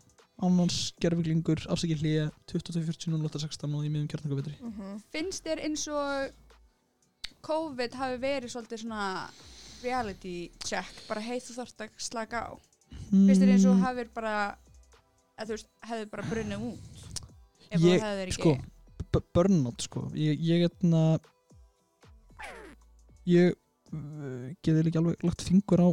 annars gerfuglingur afsækja hlýja 22.40.08.16 og í miðum kjarnangavitri Mhm. finnst þér eins og COVID hafi verið svolítið svona reality check bara hei þú þarft að slaka á. Finnst þér eins og Mm. hafið bara að þú veist, hefði bara brunnið út ef Ég- það hefði ekki sko, b- burnout sko. Ég, ég etna ég uh, geði líka alveg lagt fingur á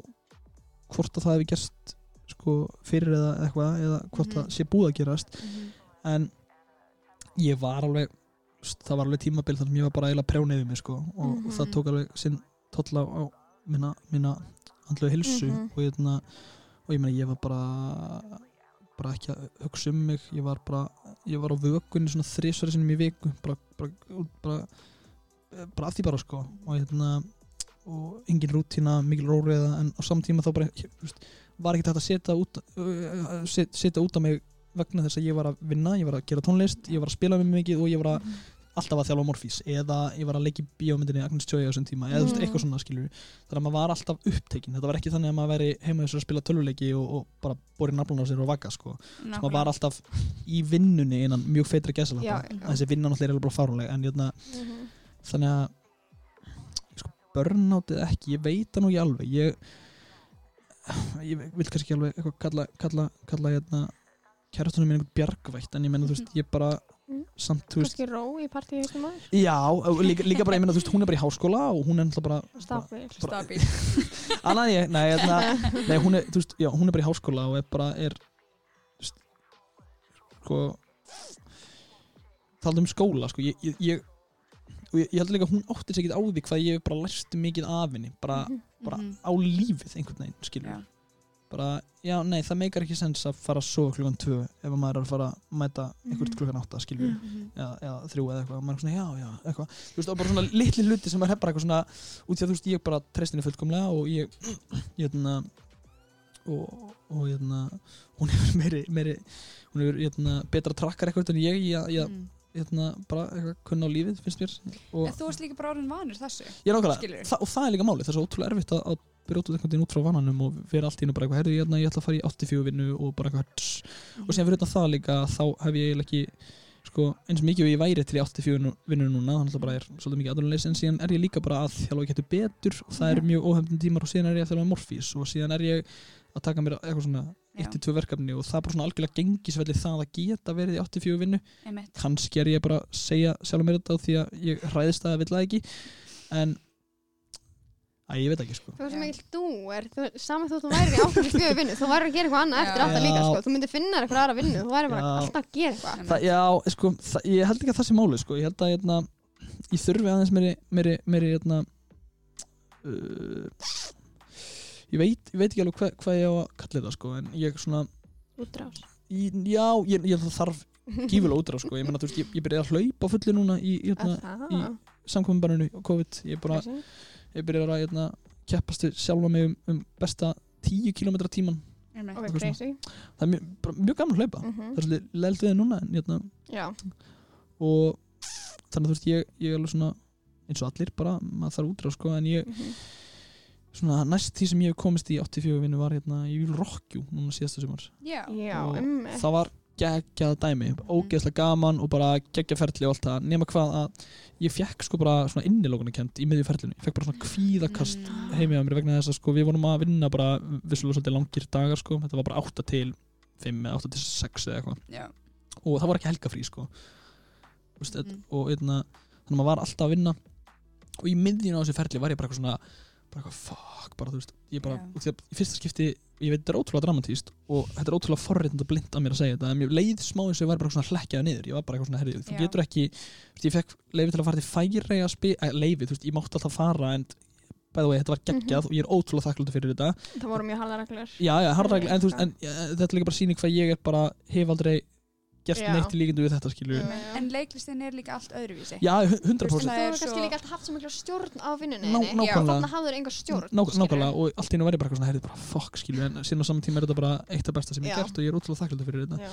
hvort að það hefði gerst sko fyrir eða eitthvað eða hvort Mhm. það sé búið að gerast Mhm. en ég var alveg það var alveg tímabil þar sem ég var bara eiginlega prjónið við mig sko og, og það Mhm. tók alveg sinn tolla á, á minna, minna andlu hilsu Mhm. og, ég, og ég meina ég var bara bara ekki að hugsa um mig ég var bara, ég var á vökunni svona þrísverði sinni í viku bara, bara, bara, bara af því bara sko og hérna og engin rútína, mikil róriða en á samtíma þá bara veist, var ekki hægt að setja út uh, set, setja út á mig vegna þess að ég var að vinna, ég var að gera tónlist ég var að spila með mikið og ég var að Mhm. alltaf að þjálfa morfís eða ég var að í bíómyndinni Agnes Joy á þessum tíma eða þú veist, Mm. eitthvað svona skilur þannig að maður var alltaf upptekinn þetta var ekki þannig að maður væri heima þess að spila töluleiki og, og bara borið nafnum á sér og vaka sko. maður var alltaf í vinnunni innan mjög feitra Já, gæsalappa þessi vinna náttúrulega er alveg bara fáruleg en jötna, Mhm. þannig að sko, burnoutið ekki, ég veit það nú ekki alveg ég, ég vil kannski ekki alveg eitthvað kalla, kalla, kalla hérna, kærastunum minn einhvern bjargvætt en ég menna þú veist, ég bara Mm. samt, þú veist, kannski ró í partíu já, líka, líka bara, ég menna þú veist, hún er bara í háskóla og hún er náttúrulega bara, stabil Stabíl. *laughs* annað ég, nei, hérna, *laughs* nei, hún er, þú veist, já, hún er bara í háskóla og er bara, er, þú veist, sko, talað um skóla, sko, ég, ég og ég, ég held líka að hún átti sér ekki á því hvað ég hef bara lært mikið af henni, bara, Mhm. bara Mhm. á lífið einhvern veginn, skilur Já. bara, já, nei, það meikar ekki sens að fara sofa klukkan tvö ef að maður er að fara að mæta einhvert Mhm. klukkan átta, skilur Mhm. eða, eða þrjú eða eitthvað, og maður er svona, já, já, eitthvað þú veist, og bara svona litli hluti sem maður hef bara eitthvað svona út í að þú veist, ég bara treyst henni fullkomlega og ég, ég hérna og, og hérna hún hefur meiri, meiri hún hefur hérna, betra trakkar eitthvað en ég, ég, ég Mhm. Hérna, bara eitthvað kunna á lífið, finnst mér og En þú varst líka bara orðin vanur þessu ég nákvæmlega, skilurðu? Þa, og það er líka málið, það er svo ótrúlega erfitt að, að brjóta einhvern veginn út frá vannanum og vera allt í einu bara eitthvað, herðu, ég, ég ætla að fara í 84 vinnu og bara eitthvað, tss. og síðan fyrir utan það líka þá hef ég eiginlega ekki sko, eins mikið og ég væri til í 84 vinnur núna, þannig að bara er svolítið mikið aðlulegs en síðan er ég líka bara að þjálfa getur betur og það er Mhm. mjög óhefndin tímar og síðan er ég að þjálfa morfís og síðan er ég að taka mér eitthvað svona. 1-2 verkefni og það er bara svona algjörlega gengisvelli það að geta verið í 84 vinnu kannski er ég bara að segja sjálf mér þetta því að ég hræðist það að vill það ekki en að ég veit ekki sko Þú er Já. mikil þú er, saman þú þú væri í áttunni fjögur vinnu, þú væri að gera eitthvað annað eftir átta líka, sko. Þú myndir finna þér eitthvað aðra vinnu, þú væri bara Já. alltaf að gera eitthvað. það, já, sko, það, ég held ekki að það sé máli sko. ég held að hérna, ég þurfi aðeins meiri, meiri, meiri hérna, uh, ég veit ég veit ekki alveg hvað, hvað ég á að kalla þetta sko, en ég svona Útrás. í, já, ég, ég þarf gífulega útrá sko. ég, meina, þú veist, ég, ég byrjaði að hlaupa á fullu núna í, í hérna, Það. samkominbarinu og COVID ég, bara, ég byrjaði að hérna, keppast við sjálfa mig um, um besta 10 km tíman einmitt Ok, eitthvað crazy. það er mjög, bara, mjög gaman að hlaupa Mhm. það er svolítið leld við núna en, hérna, Já. og þannig að þú veist ég, ég er alveg svona eins og allir bara, maður þarf útrá sko, en ég, Mhm. Svona næst því sem ég hef komist í 84 vinnu var hérna í Rockjú núna síðasta sumar. Já, Já, Og emmi. það var geggjað dæmi, ógeðslega gaman og bara geggjað ferli og allt það. Nema hvað að ég fekk sko bara svona innilókuna kent í miðju ferlinu, ég fekk bara svona kvíðakast Mm. heimi á mér vegna þess að sko við vorum að vinna bara vissulega svolítið langir dagar sko. Þetta var bara 8 til 5 eða 8 til 6 eða eitthvað. Já, og það var ekki helgafrí sko. Vist, Mhm. og eitna, þannig að maður var alltaf að vinna. Og í miðjun á þessu ferli var ég bara eitthvað svona bara eitthvað fuck bara veist ég bara, að í fyrsta skipti ég veit þetta er ótrúlega dramatíst og þetta er ótrúlega forréttand og blind að mér að segja þetta en mér leið smá eins og ég var bara svona hlekkjað niður ég var bara eitthvað svona herrið, þú getur ekki veist, ég fekk leiði til að fara til færi að spi, eh, leiði, þú veist, ég mátti alltaf fara en bæði og þetta var geggjað og ég er ótrúlega þakklúti fyrir þetta. Það voru mjög harðrækli, en, Já. en ja, þetta er líka bara sýning hvað ég er bara, hef aldrei gert Já. neitt í líkindu við þetta skilju Já. en leiklistin er líka allt öðruvísi já, En 100% þú Það er hefur kannski svo- líka alltaf haft svo mikla stjórn á vinnunni. Ná- þinni. nákvæmlega. Þannig hafður enga stjórn. Ná, skilurðu. nákvæmlega og allt í nú verið bara eitthvað svona heyrið bara fuck skilju en síðan á saman tíma er þetta bara eitt af besta sem ég Já. gert og ég er útrúlega þakklúti fyrir þetta Já.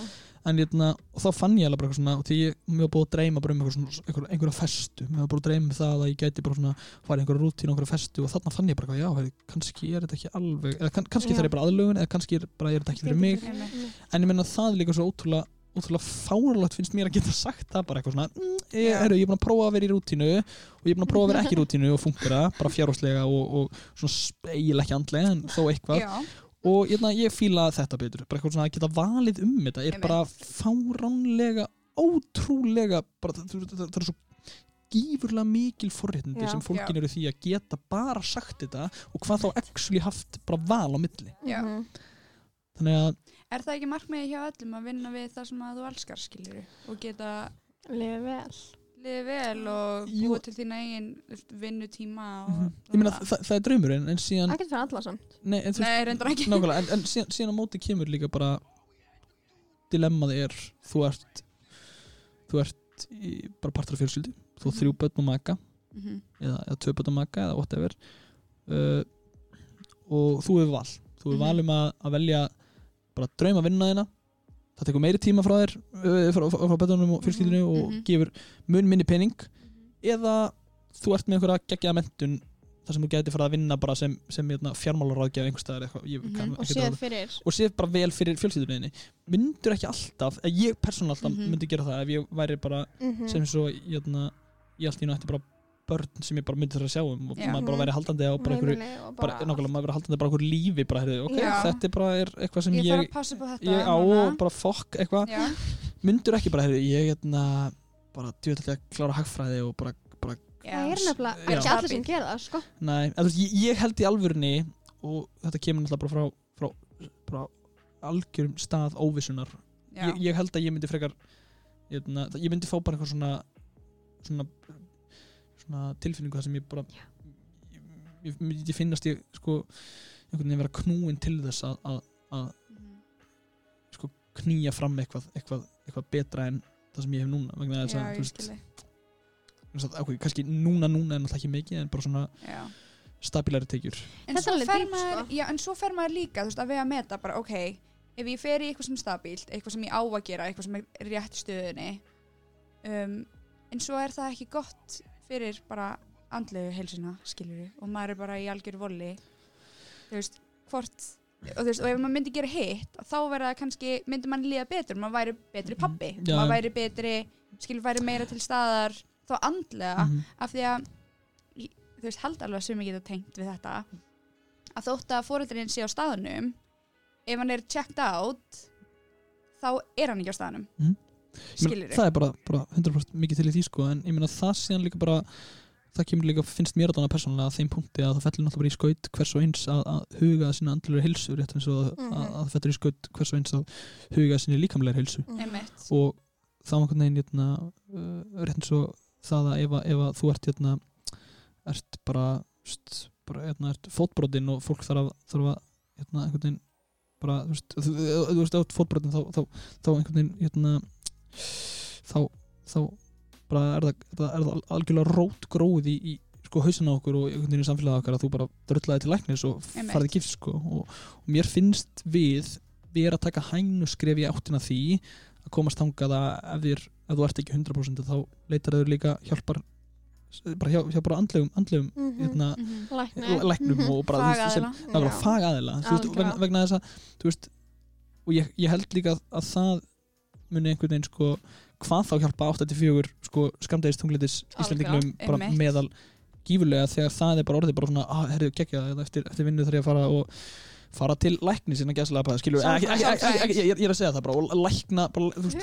en hérna, og þá fann ég alveg bara eitthvað svona og því ég, mér var búið að dreyma bara um eitthvað svona, einhver, einhverja festu, mér var búið að dreyma um það að ég gæti bara svona farið einhverja rútín og einhverja festu og þarna fann ég bara eitthvað, já, heyri, kannski er þetta ekki alveg eða kann, kannski Já. þarf ég bara aðlögun eða kannski er, bara, er þetta ekki fyrir mig en ég menna það er líka svo ótrúlega ótrúlega fáralegt finnst mér að geta sagt það bara eitthvað svona, mm, ég, Já. heru, ég er búin að prófa að vera í rútínu og ég er búin að prófa að vera ekki í *laughs* rútínu og fungera, bara fjárháslega og, og svona eiginlega ekki andlega en þó eitthvað já, og ég, ég fíla þetta betur bara eitthvað svona að geta valið um þetta er bara fáránlega ótrúlega bara, það, það, það, er svo gífurlega mikil forréttindi sem fólkin Já. eru því að geta bara sagt þetta og hvað þá actually haft bara val á milli Já. Mhm. þannig að er það ekki markmiði hjá öllum að vinna við það sem að þú elskar skilur og geta Lifi vel. liðið vel og búa til þín eigin vinnutíma og Mhm. ég meina það, það er draumurinn en síðan Ekkert fyrir alla samt. nei, en, Nei, reyndar ekki nákvæmlega, en, en síðan, síðan á móti kemur líka bara dilemmað er þú ert þú ert í, bara partur af fjölskyldu þú Mhm. þrjú börn og maka Mhm. eða, eða tvö börn og maka eða whatever uh, og þú hefur val þú hefur Mhm. val um að, að velja bara drauma vinna þina það tekur meiri tíma frá þér uh, frá, frá, frá börnunum og fjölskyldinu og Mhm. gefur mun minni pening eða þú ert með einhverja geggjaða mentun þar sem þú gæti fara að vinna bara sem, sem hérna, fjármálaráðgjaf einhver staðar eitthvað, ég Mhm. kann Og séð fyrir. og séð bara vel fyrir fjölskylduninni myndur ekki alltaf, ég persónulega alltaf Mhm. myndi gera það ef ég væri bara Mhm. sem svo hérna, ég allt í bara börn sem ég bara myndi þurfa að sjá um og Já. maður bara væri haldandi á bara einhverju og nákvæmlega maður verið haldandi bara einhverju lífi bara, heyrðu, ok, Já. þetta er bara er eitthvað sem ég ég, þarf ég, að passa upp á þetta á núna. og bara fokk eitthvað myndur ekki bara, heyrðu, ég hérna bara djúðlega að klára hagfræði og bara, bara Það er nefnilega ekki allir sem gera það, sko. Nei, en, veist, ég, ég held í alvörunni og þetta kemur náttúrulega bara frá, frá, frá algjörum stað óvissunar ég, ég held að ég myndi frekar ég, na, ég myndi fá bara eitthvað svona svona, svona tilfinningu þar sem ég bara ég, ég myndi finnast ég sko einhvern veginn vera knúin til þess að, að, að Mhm. sko knýja fram eitthvað, eitthvað, eitthvað betra en það sem ég hef núna vegna þess að, þú ég veist, okay, kannski núna núna er náttúrulega ekki mikið en bara svona já stabilari tekjur En sko. en svo fer maður líka þú veist, að við að meta bara, ok, ef ég fer í eitthvað sem er stabílt, eitthvað sem ég á að gera eitthvað sem er rétt í stöðunni um, en svo er það ekki gott fyrir bara andlegu heilsuna, skilur og maður er bara í algjör voli þú veist, hvort og veist, og ef maður myndi gera hitt þá verða kannski, myndi mann líða betur maður væri betri pappi, Já. maður væri betri skilur væri meira til staðar þá andlega, Mhm. af því að ég- þú veist, held alveg að sumi geta tengt við þetta að þótt að fóreldurinn sé á staðnum ef hann er checked out þá er hann ekki á staðnum Mhm. Ég skilur það er bara, bara 100% mikið til í því sko en ég meina það síðan líka bara það kemur líka, finnst mér þarna persónulega að þeim punkti að það fellur náttúrulega bara í skaut hvers og eins að, að huga að sína andlulega hilsu rétt eins og að, Mhm. að, að það fellur í skaut hvers og eins að huga að sína líkamlega hilsu Mhm. einmitt og þá einhvern veginn hérna, uh, rétt eins og það að ef, að- ef að þú ert hérna, ert bara, st, bara hérna, ert fótbrotinn og fólk þarf að, þarf að hérna, einhvern veginn bara, þú veist, þú, veist, ert fótbrotinn þá, þá, þá einhvern veginn hérna, þá, þá bara er það, er það, er það algjörlega rót gróð í, í sko hausina á okkur og einhvern veginn í samfélagi okkar að þú bara dröllaði til læknis og farið gift sko og, og mér finnst við við erum að taka hænu skref í áttina því að komast þangað að ef, þér, ef þú ert ekki 100% þá leitar þau líka hjálpar bara hjá, hjá bara andlegum, andlegum Mhm. hérna, Mhm. Læknir. læknum Mhm. og bara fagaðila vegna, þess að og ég, ég held líka að, að það muni einhvern veginn sko, hvað þá hjálpa 84 sko, skamdegist tunglitis Íslendingnum Algjörlega, bara einmitt. meðal gífurlega þegar það er bara orðið bara svona að herrðu geggja það eftir, eftir vinnu þarf ég að fara og fara til lækni sinna gæslega ekki, ég, er að segja það bara og lækna bara, þú veist,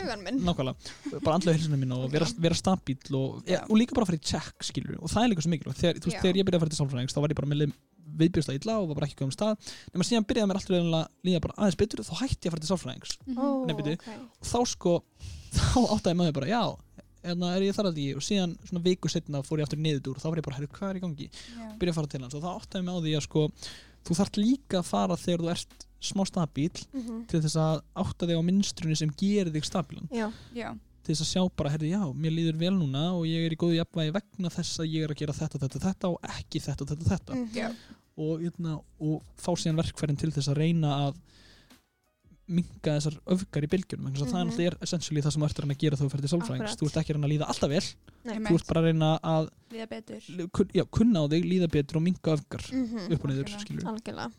nákvæmlega, bara andlega hilsuna mín og vera, vera stabíl og, ja, og líka bara að fara í check skilur og það er líka svo mikilvægt. Þegar, veist, þegar ég byrjaði að fara til sálfræðings þá var ég bara með viðbjörsta illa og var bara ekki komið stað nema síðan byrjaði mér alltaf að líða bara aðeins betur þá hætti ég að fara til sálfræðings Ó, Nei, byrju. ok. og þá sko, *laughs* þá áttaði maður bara já, hérna er ég þar að því og síðan svona viku setna fór ég aftur niður úr þá var ég bara, herru, hvað er í gangi? Já. byrja að fara til hans og það áttaði mig á því að sko þú þarft líka að fara þegar þú ert smá stabíl Mhm. til þess að átta þig á minstrunni sem gerir þig stabílan Já. Já. Til þess að sjá bara, herri, já, mér líður vel núna og ég er í góðu jafnvægi vegna þess að ég er að gera þetta, þetta, þetta og ekki þetta, þetta, þetta Mhm. Já. og, hérna, og fá síðan verkfærin til þess að reyna að minka þessar öfgar í bylgjunum mm -hmm. það er Mhm. náttúrulega essentially það sem þú ert að reyna að gera þú fer til sálfræðings þú ert ekki að reyna að líða alltaf vel Nei. Þú ert bara að reyna að Líða betur kun, já, kunna á þig, líða betur og minka öfgar Mhm. upp og niður, Algjörlega. Algjörlega.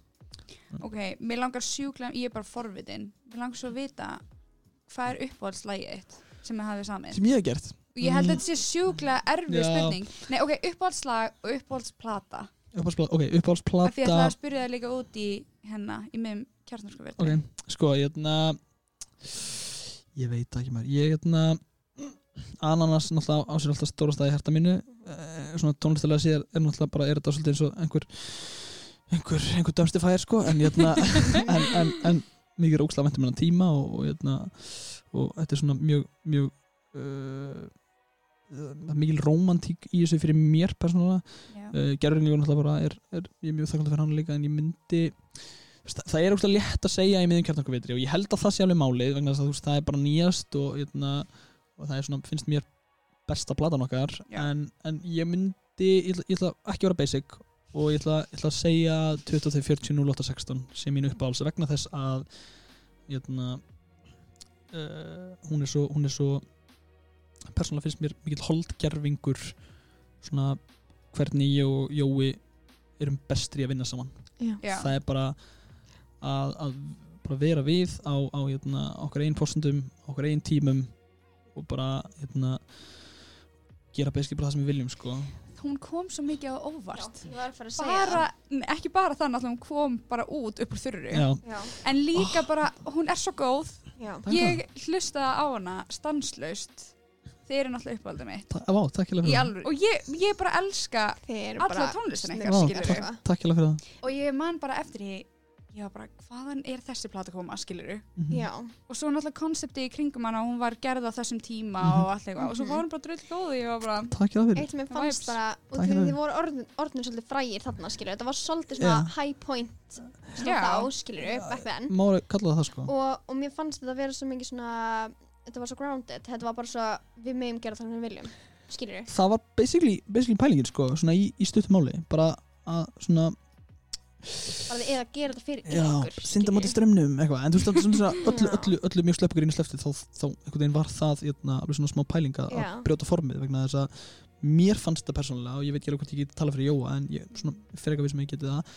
Ok, mér langar sjúklega, ég er bara forvitin Mér langar svo að vita hvað er uppáhaldslægið sem þið hafið samið. Sem ég hef gert. Og ég held Mm. að þetta sé sjúklega erfið Já. spurning. Nei, ok, uppáhaldslag og uppáhaldsplata. Uppáhaldsplata, ok, Af Því ég ætla uppáhaldsplata að spyrja það líka út í hérna, í miðum kjartnarskoverði ok, sko, ég hérna ég veit það ekki mér ég hérna ananas náttúrulega á sér alltaf stóra staði í hærta mínu. Eh, svona tónlistalega sér er náttúrulega bara er þetta svolítið eins og einhver einhver, einhver dömstifæðir sko. En, hérna, *laughs* en, en, en mikið er ókslega ventum hennar tíma og, og, hérna, og þetta er svona mjög mjög uh, það mikil rómantík í þessu fyrir mér persónulega. Uh, gerðurlingur náttúrulega bara er, er ég er mjög þakklátt fyrir hann líka en ég myndi veist, það er ógst létt að segja í miðjum kjartankuvetri og ég held að það sé alveg málið vegna þess að það er bara nýjast og, hérna, og það er svona, finnst mér besta platan okkar. En, en ég myndi, ég ætla, ég ætla ekki að vera basic og ég ætla, ég ætla að segja 2340 0816 sem mín uppáhalds vegna þess að hérna, uh, hún er svo hún er svo persónulega finnst mér mikill holdgerfingur svona hvernig ég og Jói erum bestri að vinna saman Já. Það er bara að, að bara vera við á, á hérna, okkar einn fórsendum okkar einn tímum og bara hérna, gera basically bara það sem við viljum sko. Hún kom svo mikið á óvart. Segja bara, ekki bara þannig að hún kom bara út upp úr þurru. Já, Já. en líka bara, hún er svo góð. Já. Ég hlustaði á hana stanslaust þið eru náttúrulega uppáldið mitt. Fyrir alveg, og ég, ég bara elska Alla það takk fyrir það. Og ég man bara eftir því ég var bara, hvaðan er þessi plata að koma, skiluru Mhm. Já. og svo náttúrulega konsepti í kringum hana hún var gerð á þessum tíma Mhm. og allt eitthvað og svo Mhm. var hún bara drull góð og ég var bara, takk hérlega fyrir Eitt sem ég Það fannst bara, og þið voru orðin, orðin svolítið frægir þarna, skilur, þetta var svolítið svona Já. high point svona Já. þá, skilur, back then. má kalla það það sko Og, og mér fannst þetta að vera svo mikið svona, þetta var svo grounded, þetta var bara svo, við meðum gera það sem við viljum, skilur. það var basically, basically pælingin sko svona í, í þið eða gera þetta fyrir já, ykkur, synda móti strömmnum eitthvað. En þú veist, svona, *laughs* öllu, öllu, öllu mjög slöpugurinn í slefti þá, þá einhvern veginn var það jötna, alveg svona smá pæling að Já. brjóta formið vegna þess að mér fannst það persónulega og ég veit ekki alveg hvort ég geti tala fyrir Jóa en ég svona, fyrir eitthvað sem ég geti það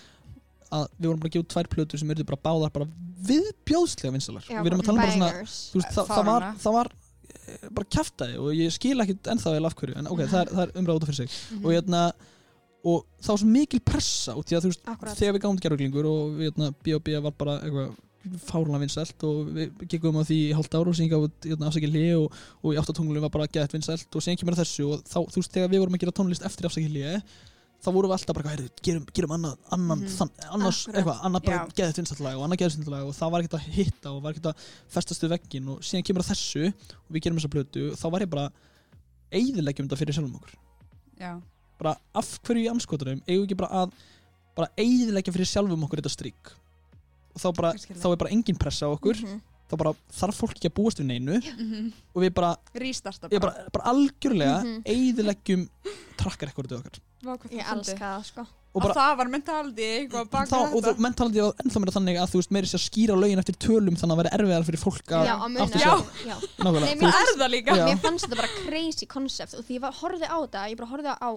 að við vorum bara að gefa tvær plötur sem eru bara báðar bara viðbjóðslega vinsalar Já, við erum að tala um bara svona þú veist, það, það var, það var eh, bara kjaftaði og ég skil ekkit ennþá vel af hverju en ok, það er, það er umræð út af fyrir sig. Mhm. og hérna og það var svo mikil pressa út í að þú veist, Akkurat. þegar við gáum gerfuglingur og við hérna, B.O.B. var bara eitthvað fárlega vinsælt og við geggum á því í hálft ára og síðan við hérna, afsakið hlið og, og í áttatunglunum var bara gett vinsælt og síðan kemur þessu og þá, þú veist, þegar við vorum að gera tónlist eftir afsakið hlið þá vorum við alltaf bara, heyrðu, gerum, gerum annað, annan, Mhm. þann, annars, Akkurat. eitthvað, annað bara geðið vinsælt lag og annað geðið vinsælt lag og það var ekkert að hitta og var ekkert að festast við veggin og síðan kemur þessu og við gerum þessa plötu þá var ég bara eigðileggjum þetta fyrir sjálfum okkur Já, bara af hverju í anskotunum eigum við ekki bara að bara eigðilegja fyrir sjálfum okkur þetta strík? Og þá, bara, það. þá er bara engin pressa á okkur. Mhm. þá bara þarf fólk ekki að búast við neinu. Mhm. og við bara, ég bara, bara algjörlega Mhm. eigðileggjum trakkar eitthvað okkar. Vá, hvað Ég það elska það sko. Og Og bara það var mentaldi eitthvað bak þá, og þú mentaldi var ennþá meira þannig að þú veist meiri sér að skýra lögin eftir tölum þannig að vera erfiðar fyrir fólk að að þú mér veist, er það líka. Já. Mér fannst þetta bara crazy concept og því ég var, horfði á þetta, ég bara horfði á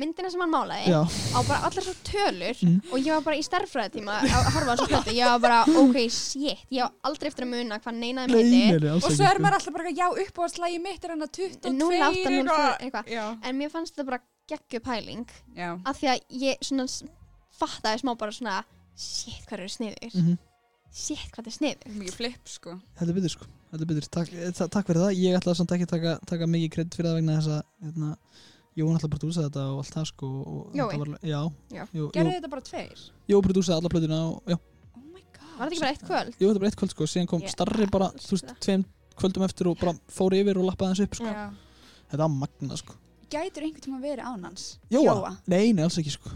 myndina sem hann málaði já, á bara allar svo tölur Mm. og ég var bara í stærðfræðitíma að horfa á þessu plötu ég var bara, ok, shit ég var aldrei eftir að muna hvað neinaði nei, meiti nei, nei, alls Og ekki svo er sko. maður alltaf bara, já, uppáhaldslægi mitt er hann að 22 08, 04, eitthvað. eitthvað. Já, en mér fannst þetta bara geggju pæling já. af því að ég svona s- fattaði smá bara svona shit, hvað eru sniður Mhm. shit, hvað er sniður? Mikið flip, sko. Heldur byggður sko. Heldur byggður, takk, eh, ta- takk fyrir það. Ég ætla samt ekki að taka, taka mikið kredd fyrir það vegna þess að hérna, Jón ætla að prodúsa þetta og allt það sko Jói? var, já, Já. Jó, Jó, þetta bara tveir? Jó prodúsaði alla plötuna og já, Oh my god var þetta ekki bara eitt kvöld? Jú, þetta var bara eitt kvöld sko, síðan kom Ég starri bara, þú veist, tveim kvöldum eftir og bara fór yfir og lappaði hans upp sko. Já. Þetta var magna sko. Gætur einhvern tíma verið án hans? Jóa? Nei, nei, alls ekki sko.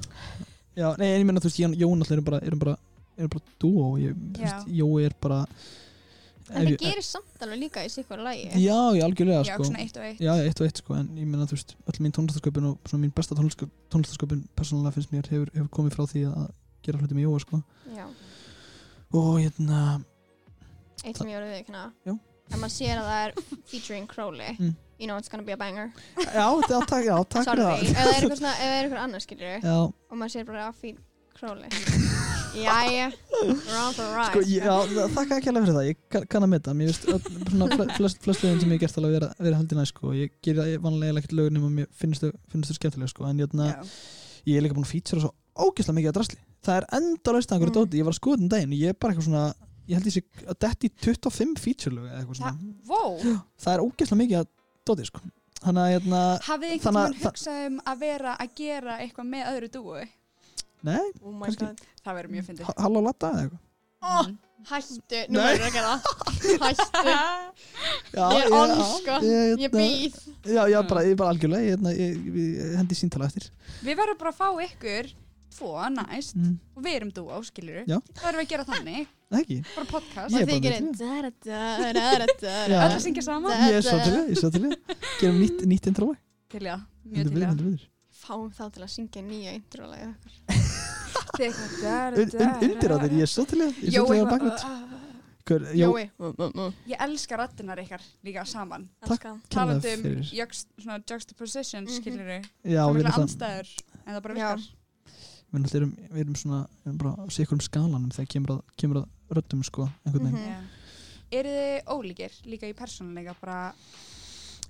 Já, nei, en ég meina, þú veist, Jón- alltaf erum bara, erum bara, erum bara dúo og ég, þú veist, Jói er bara en það gerir samt alveg líka í sikkur lagi Já, já, algjörlega Já, sko. svona eitt og eitt Já, eitt og eitt sko, en ég meina, þú veist, öll mín tónlistasköpun og svona mín besta tónlistasköpun, persónulega finnst mér hefur, hefur komið frá því að gera hluti með Jóa sko. Já. Og hérna, eitt sem ég var að viðkynna Já. ef maður sér að það er featuring Crowley Mm. you know it's gonna be a banger já, já, takk, já, takk sorry, ef það. er eitthvað annars skilur Já, og maður sér bara að feed Crowley *laughs* jæja we're on the rise Sko, ég, já, þakka ekki alveg fyrir það, ég kann, að metta Mér finnst flest, flest lögin sem ég gert alveg vera, vera haldið næst sko. Ég ger það vanlega ekkert lögin nema mér finnst þau, skemmtilega sko. En jötna, ég er líka búin að fýtsera svo ógeðslega mikið að drasli Það er enda laust að einhverju Mm. dóti Ég var að skoða um daginn og ég er bara eitthvað svona Ég held sé að detti 25 featurelög eða eitthvað svona Vó, Það er ógeðslega mikið að dóti sko. Að hérna, hafið þið að- tímann hugsað um að vera að gera eitthvað með öðru dúi? Nei, oh Kannski- god. Það verður mjög fyndið. Ha- halló latta eða eitthvað. Mm. hættu, nú verður að gera það. *laughs* hættu, Já, ég er sko ég, ég hérna- býð Já, já, bara, ég bara algjörlega Ég, hérna, ég, hendi síntala eftir. Við verðum bara að fá ykkur tvo næst mm. og við erum dúo, skilur Já. Það verðum við að gera þannig, Það ekki? Bara podcast. Ég er og bara þið gerir með da-da-da-da-da-da. Já. Öll að syngja saman. Ég er svo til það, er það Gerum nýtt, nýtt intro. Til já, mjög til við, já. við fáum þá til að syngja nýja *laughs* da- un- Undir á þér, ég er svo til það Ég er svo Jói til það eitthvað, bakvært uh, uh, Jói. Ég elska rattinar ykkar líka saman. Um svona juxtaposition, við Já, Það er það andstæður En það bara virkar. Við erum, við erum svona Við erum bara á sikkurum skalanum Þegar kemur að, kemur að röddum sko einhvern veginn. Mhm. Já. Eru þið ólíkir líka í persónuleika bara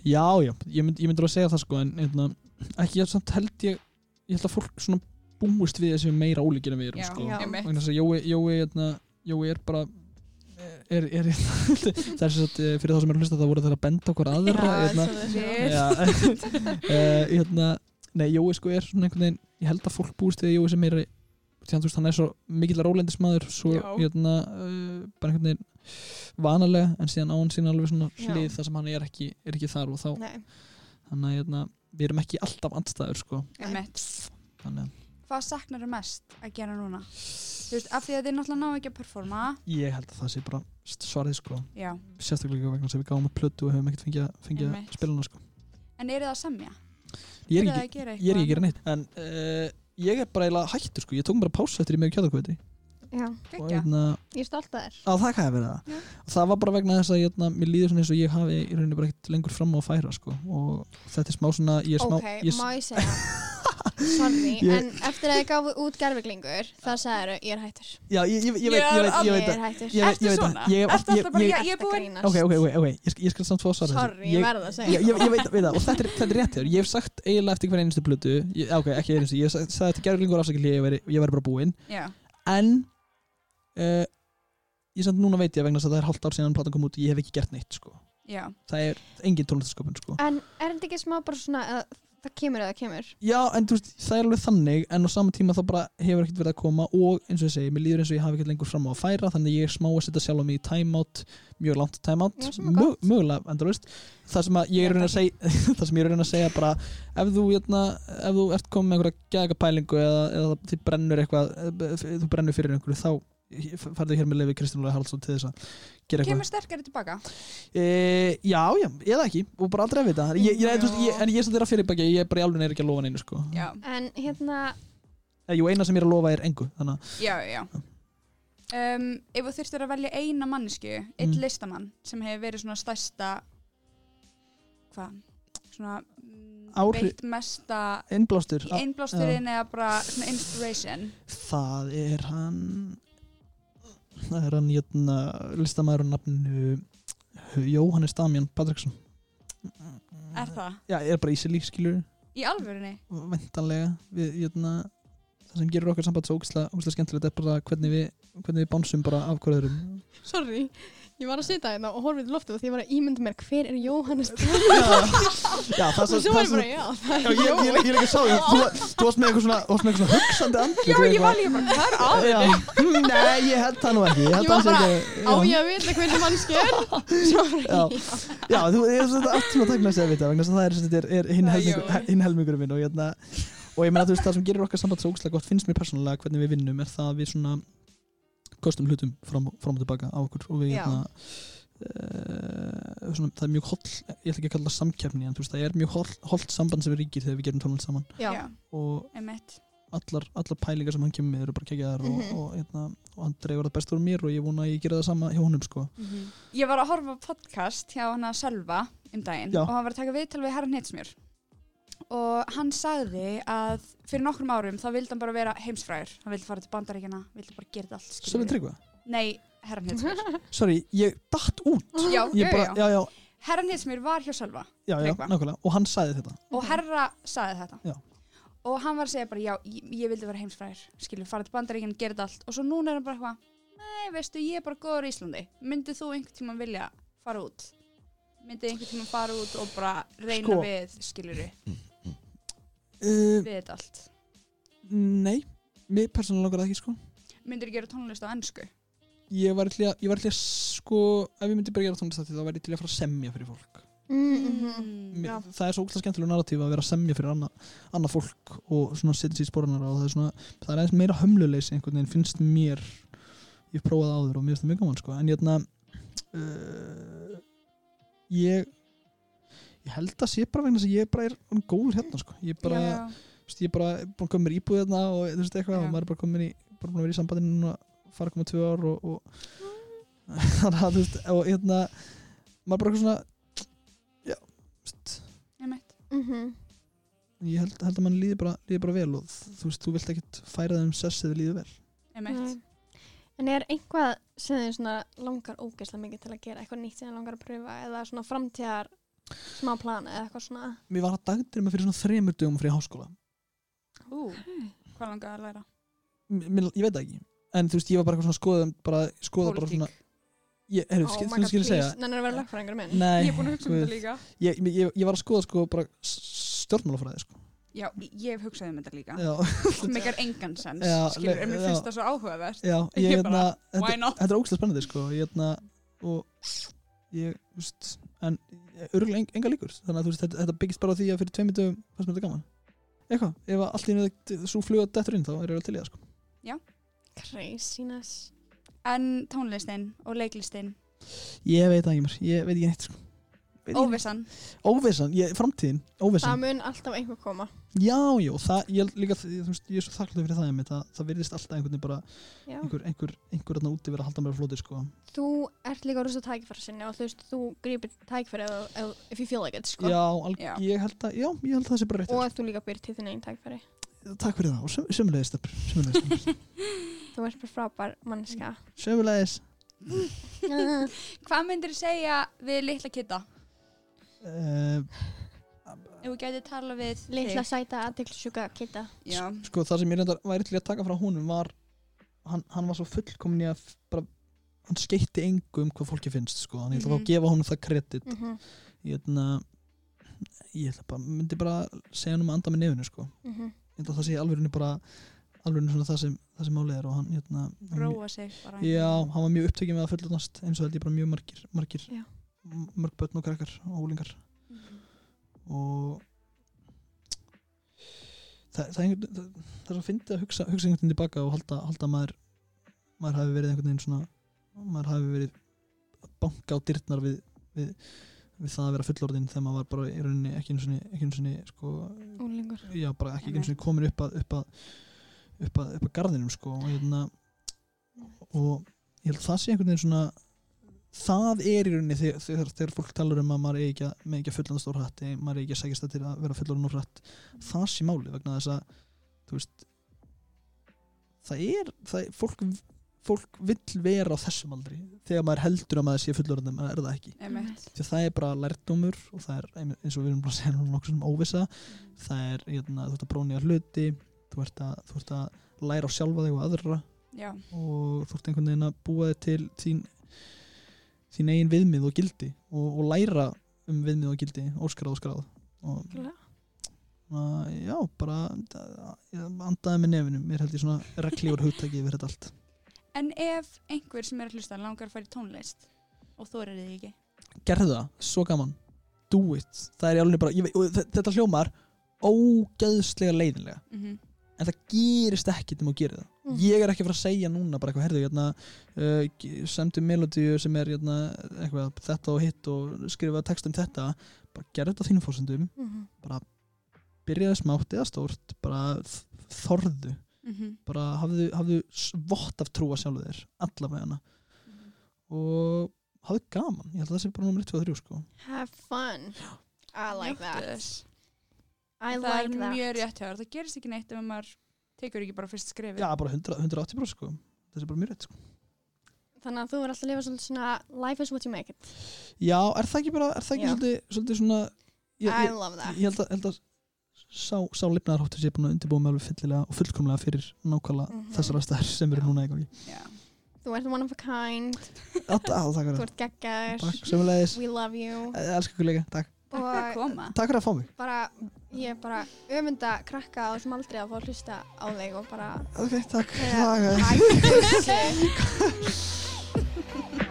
Já, já, ég, mynd, ég myndur að segja það sko En hérna, ekki ég samt held ég Ég held að fólk svona búist við þessi meira ólíkir en við erum Já, sko Já. þess að Jói, Jói, hérna, Jói er bara er, er, *laughs* það er svo að fyrir þá sem er að hlusta það voru það að benda okkur aðra hérna. Já, uh, *laughs* hérna, nei, Jói sko er svona einhvern veginn, ég held að fólk búist við Jói sem meira, því að þú veist, hann er svo mikill rólendismæður, svo hérna, uh, bara einhvern veginn vanalega, en síðan á hann síðan alveg svona Já. hlið þar sem hann er ekki, er ekki þar og þá, Nei. þannig að hérna, við erum ekki alltaf andstæður sko, Hvað saknar þið mest að gera núna? Þú veist, af því að þið náttúrulega ná ekki að performa. Ég held að það sé bara svarið sko, sérstaklega vegna að við gáum að plötu og hefum ekkert fengið að, fengið að hana sko. en eru það að semja? Ég er ekki, að gera er neitt, en uh, ég er bara eiginlega hættur sko, ég tók bara pásu eftir í með kjöðakvöti Já, og Gekkja. hérna, ég er stolt að þér á það það það var bara vegna þess að hérna, mér líður svona eins og ég hafi í rauninni bara ekkert lengur fram á að færa sko. og þetta er smá svona ég er smá, Ok, ég, má ég segja *laughs* Sorry, Ég- en eftir að þið gáfu út gerfiglingur þá sagður ég er hættur Já, ég, ég, ég, Ég veit, er ég ég Ég er það. hættur Ég, ég veit svona? það. Ég ég- alltaf bara, ég- ég er búin grínast. Ok, ok, ok, ég skal, ég skal samt fá að svara þessu. Sorry, ég verð að ég, segja ég, ég veit, veit það og þetta er, þetta er rétt hér ég hef sagt eiginlega eftir hver einustu ég, ok, ekki einustu, ég hef sagt, sagði þetta gerðlingur afsakil ég væri, ég bara búinn en uh, ég samt núna veit ég vegna þess að það er hálft ár síðan platan kom út ég hef ekki gert neitt sko. já, það er engin tónlistaskopun sko. En er þetta ekki smá bara svona að það kemur eða kemur? já, en þú veist, það er alveg þannig en á sama tíma þá bara hefur ekkert verið að koma og eins og ég segi, mér líður eins og ég hafi ekkert lengur fram á að færa þannig ég er smá að setja sjálf mig í timeout mjög langt timeout, mögulega endalaust það sem að ég er reyna að segja *laughs* það sem ég er að reyna að segja bara ef þú, jötna, ef þú ert komið með einhverja gæga pælingu eða, eða þið brennur eitthvað eh, þú brennur fyrir einhverju þá færðu hér með lefi Kristján Lóði Haraldsson til þess að gera eitthvað. Kemur sterkari tilbaka e, já, já, eða ekki. Og bara aldrei að vita. Ég, ég, ég, ég, en ég er samt þeirra fyrir baki ég er bara í alveg er ekki að lofa neinu sko. Já, En hérna, Eh, jú, eina sem ég er að lofa er engu þannig já, já um, Ef þú þurftir að velja eina mannesku einn Mm. listamann sem hefur verið svona stærsta hvað? Svona Áhrif- veitt mesta innblástur. Einblásturinn eða bara svona inspiration? Það er hann það er hann jötna, listamæður á nafninu Jóhannes Damjan Patriksson Er það? já, er bara ísili, skilur Í alvörunni? vendanlega við, jötna, það sem gerir okkar samband svo ógæslega skemmtilegt er bara hvernig við, hvernig við bánsum bara af hverjuðurum sorry, ég var að sitja hérna og horfið til loftu og því ég var að ímynda mér hver er Jóhannes já, það og svo, svo var ég svo bara, já, það er ég, ég, Jói ég, ég líka sá því, þú, þú varst með eitthvað svona, varst með eitthvað svona hugsandi andlit Já, ég var líka bara, hvað er að? Já, hm, nei, ég held það nú ekki Ég held Ég var sé bara, ekki Á já. ég að vita hvernig mannski er Sorry Já. Já, þú er svona allt takna sig að vita vegna þess að það er, sem þetta er, er hinn Það er helmingur, Jói. hinn helmingur minn og, hérna, og ég meina þú veist það sem gerir okkar samband svo ógslag gott finnst mér persónulega hvernig við vinnum er það að við svona kostum hlutum fram, fram og tilbaka á okkur og við hérna Uh, svona, það er mjög holl ég ætla ekki að kalla það samkeppni en þú veist það er mjög holl, hollt samband sem við ríkir þegar við gerum tónlist saman. Já, og allar, allar pælingar sem hann kemur með eru bara kekjaðar Mhm. og, og, hérna, og hann dregur það best úr mér og ég vona að ég gera það sama hjá honum sko. Ég var að horfa á podcast hjá hann að Sölva um daginn Já. og hann var að taka viðtal við herran Hitsmjör og hann sagði að fyrir nokkrum árum þá vildi hann bara vera heimsfræður hann vildi fara til bandaríkjana, vildi bara gera þetta allt Sölvi. Tryggva? Nei, herran Hitsmjör sorry, ég datt út. Já, ég já, bara, já. já, já, Herran Hitsmjör var hjá Sölva já, já, nákvæmlega. Og hann sagði þetta. Og herra sagði þetta. Já. og hann var að segja bara já, ég, ég vildi vera heimsfræður skilur, fara til bandaríkjana, gera þetta allt. Og svo núna er hann bara eitthvað nei, veistu, ég er bara góður í Íslandi. Myndið þú einhvern tímann vilja fara út myndið einhvern tímann fara út og bara reyna Sko. við, skilur uh, við þetta allt. nei, mér persónulega langar það ekki sko. Myndir gera tónlist á ennsku ég var til að, ég var til að sko ef ég myndi bara gera tónlist þá væri ég til að fara að semja fyrir fólk. Mhm. Mér, það er svo ógæslega skemmtilega narratíf að vera að semja fyrir annað anna fólk og svona setja sér í spóranar og það er svona, það er aðeins meira hömluleysi einhvern veginn finnst mér ég hef prófað það áður og mér finnst það mjög gaman sko. En ég uh, ég ég held að sé bara vegna þess að ég bara er orðinn góður hérna sko. Ég bara, veist, ég bara búin að koma mér íbúð hérna og þú veist eitthvað og maður er bara komin í bara búin að vera í sambandinu núna fara koma tvö ár og, og *laughs* þannig að þú veist og hérna maður bara eitthvað svona já, þú veist. Einmitt. Mhm. ég held, held að mann líði bara, líði bara vel og þú veist, þú vilt ekkert færa þeim sess eða líði vel. Einmitt. Nei. En er einhvað sem þið svona langar ógeðslega mikið til að gera, eitthvað nýtt sem þið langar að pröfa eða svona framtíðar smá plana eða eitthvað svona? Mér var að dagdrima fyrir svona þremur dögum fyrir háskóla. Ú, hvað langar að læra? M ég veit ekki. En þú veist, ég var bara eitthvað svona skoða bara, skoða bara svona ég, heru, skil, þú skilur segja. Nennar að vera lögfræðingur minn. Nei, Ég er búin að hugsa um þetta líka. Ég, ég, ég var að skoða sko bara stjórnmálafræði sko Já, ég hef hugsað um þetta líka. Já, Það meikar engan sens Já, Skilur, en mér já. finnst það svo áhugavert. Já ég, Ég hérna, bara, þetta, why not? þetta er ógæslega spennandi sko ég, hérna, og ég, þú veist en örgulega en, enga líkur þannig að þú veist, þetta, þetta byggist bara á því að fyrir tveimur dögum fannst mér þetta gaman. Eitthvað, ef að allt í einu svo fluga dettur inn þá er ég vel til í það sko. Craziness. En tónlistin og leiklistin? Ég veit það ekki mér, ég veit ekki neitt sko. Óvissan óvissan, ég, framtíðin, Það óvissan mun alltaf einhver koma. já, já, það, ég, líka, þú veist, ég er svo þakklað fyrir það einmitt, það, það virðist alltaf einhvern veginn bara Já. einhver, einhver, einhver þarna úti verið að halda mér á flóti sko. Þú ert líka rosa tækifæri sinni og þú veist, þú grýpir tækifæri ef, you feel like it, sko. já, Já. ég held að já, ég held að það sé bara rétt Og að þú líka byr til þinn einn tækifæri. takk fyrir það og söm- sömulegis Stefnur, sömulegis, Stefnur. Þú ert bara frábær mannska. sömulegis *laughs* Hvað myndir þú segja við litla kitta? Ef þú gæti tala við Litla þig sæta aðtilsjúka kitta. Já, sko það sem ég reyndar væri til að taka frá honum var hann, hann var svo fullkomin í að bara, hann skeitti engu um hvað fólki finnst sko, hann ég ætla að fá Mhm. að gefa honum það kredit Mm -hmm. ég ætla ég ætla bara, myndi bara segja hann um að anda með nefinu sko Mhm. ég ætla að það sé alveg bara alveg svona það sem, það sem málið er og hann, hérna, hann var mjög- róa sig bara já, hann var mjög upptekinn með að fullotnast eins og held ég bara mjög margir margir, mörg börn og krakkar og hólingar Mhm. og það, það, er einhvern- það, það er svo fyndið að hugsa, hugsa einhvern veginn tilbaka og halda, halda að maður maður hafi verið einhvern veginn svona maður hafi verið að banka á dyrnar við, við, við það að vera fullorðinn þegar maður var bara í rauninni ekki ekki einu sinni sko, já, bara ekki einu sinni komin upp að upp að, upp að, upp að garðinum sko, og, hérna, og ég held að það sé einhvern veginn svona það er í rauninni þegar, þegar, þegar fólk talar um að maður eigi ekki að, með ekki að fullandast úr hrætt maður eigi ekki að sækist það til að vera fullorðin úr hrætt það sé máli vegna þess að veist það er, það er fólk, fólk vill vera á þessum aldri. Þegar maður heldur að maður sé fullorðin en maður er það ekki. Einmitt. því að það er bara lærdómur og það er eins og við erum bara að segja núna nokkuð sem óvissa. Það er, hérna, þú ert að bróni að hluti þú ert að, þú ert að læra á sjálfa þig og aðra Já, og þú ert einhvern veginn að búa þig til þín, þín eigin viðmið og gildi og, og læra um viðmið og gildi, óskráð og skráð. Og uh, já, bara andaði með nefinum, mér held ég svona reglífur hugtæki yfir þetta allt. En ef einhver sem er að hlusta langar að fara í tónlist og þú er þið ekki? Gerðu það, svo gaman. Do it, það er í alveg bara ég, þetta hljómar ógeðslega leiðinlega. Mm en það gerist ekkert um að gera það Mhm. ég er ekki að fara að segja núna bara eitthvað, herðu, hérna, uh, semdu melodíu sem er hérna, eitthvað, þetta og hitt og skrifa text um þetta bara gerðu þetta á þínum fórsendum Mhm. bara byrjaðu smátt eða stórt bara þorðu -hmm. bara hafðu, hafðu s- vott af trúa sjálfu þér allavega hana og hafðu gaman, ég held að það sé bara nummer 1, 2 og 3 sko. Have fun. I like that. I það like er that. mjög rétt hjá þér það gerist ekki neitt ef maður tekur ekki bara fyrst skrifi já, bara 100, 180 sko. það sé bara mjög rétt sko. Þannig að þú er alltaf að lifa svolítið svona life is what you make it. já, er það ekki bara, er það ekki Já. svolítið, svolítið svona ég, I ég, love that. ég held að, held að sá, sá lifnaðarháttur sé búin að undirbúa mig alveg fyllilega og fullkomlega fyrir nákvæmlega Mhm. þessar aðstæður sem eru núna í gangi Já. Þú ert one of a kind. Á, á, takk fyrir Þú það, ert geggar. takk, sömulegis We love you. elsku kollega, takk Takk fyrir að Og koma takk fyrir að fá mig, bara, Ég er bara öfund að krakka á þessum aldrei að fá að hlusta á þig og bara... Ok, takk. Takk. *laughs* *laughs*